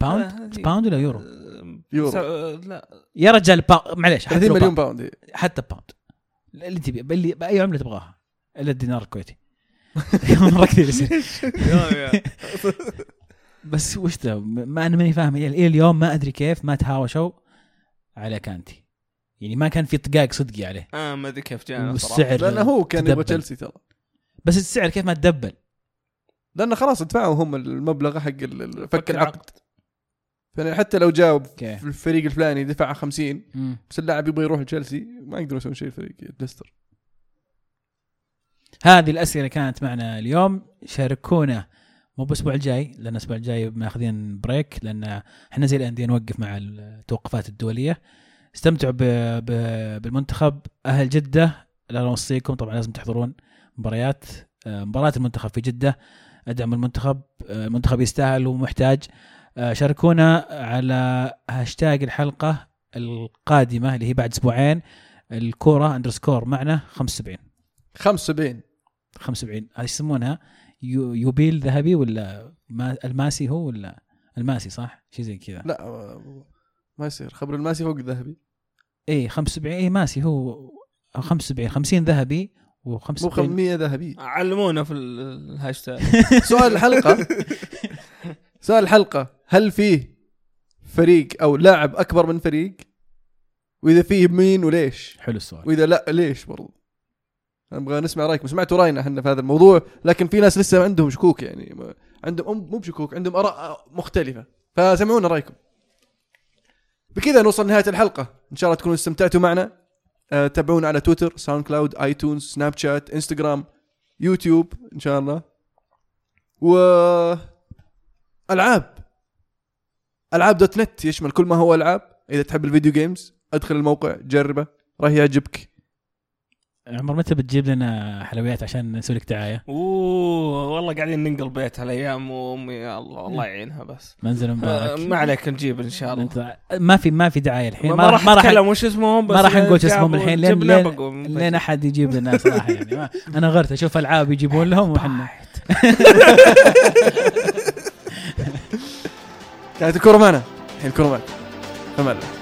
pound؟ هذه- pound ولا يورو؟ أه، يورو. أه، لا. يا رجال pound معليش حتى 30 لو مليون pound. حتى pound. اللي تبي اللي بأي عملة تبغاها إلا الدينار الكويتي. مرة كثير يصير. بس وش ذا؟ ما أنا ماني فاهم. إلى اليوم ما أدري كيف ما تهاوشوا على كانتي. يعني ما كان في طقاق صدقي عليه. آه ما أدري كيف صراحة والسعر لأنه هو كان يبغى. تشيلسي ترى. بس السعر كيف ما تدبل؟ لأنه خلاص دفعوا هم المبلغ حق فك العقد. يعني حتى لو جاوب في الفريق الفلاني دفع 50 بس اللاعب يبغى يروح لتشيلسي ما يقدروا يسوون شيء فريق ليستر. هذه الأسئلة كانت معنا اليوم. شاركونا مو بالاسبوع الجاي لأن الأسبوع الجاي ماخذين بريك لأن إحنا زي الأندية نوقف مع التوقفات الدولية. استمتعوا. بالمنتخب. أهل جدة لا نوصيكم طبعا لازم تحضرون مباريات آه، مباراة المنتخب في جدة. ادعموا المنتخب آه، المنتخب يستاهل ومحتاج. آه، شاركونا على هاشتاج الحلقة القادمة اللي هي بعد أسبوعين. الكورة underscore معنا 75 75 75 هذه يسمونها؟ يو- يوبيل ذهبي ولا ما الماسي هو ولا الماسي صح؟ شيء زي كذا. لا آه، ما يصير. خبر الماسي فوق الذهبي. اي 75 اي ماسي هو 75 50 ذهبي مو و75 500 ذهبي. علمونا في ال- الهاشتاج. سؤال الحلقة. سؤال الحلقة. هل فيه فريق أو لاعب أكبر من فريق؟ وإذا فيه مين وليش؟ حلو السؤال. وإذا لا ليش برضو؟ نبغى نسمع رايكم سمعتوا رأينا إحنا في هذا الموضوع لكن في ناس لسه عندهم شكوك يعني. عندهم مو بشكوك عندهم آراء مختلفة. فسمعونا رأيكم. بكذا نوصل نهايه الحلقة. إن شاء الله تكونوا استمتعتوا معنا. أه تابعونا على تويتر SoundCloud iTunes سناب شات إنستغرام يوتيوب إن شاء الله. و ألعاب. ألعاب dot net يشمل كل ما هو ألعاب. إذا تحب ال video games أدخل الموقع جربه راح يعجبك. عمر متى بتجيب لنا حلويات عشان نسوي لك دعاية؟ أوه والله قاعدين ننقل بيت هالايام وأمي يا الله الله يعينها بس. منزل آه، مبارك ما عليك نجيب إن شاء الله. أنت ما في ما في دعاية الحين. ما راح ما راح أتكلم وش اسمهم بس ما راح نقول شو اسمهم الحين لين لين, لين أحد يجيب لنا صراحة يعني. ما أنا غرت أشوف ألعاب يجيبون لهم وحنا كانت الكره معنا الحين الكره معنا فما الله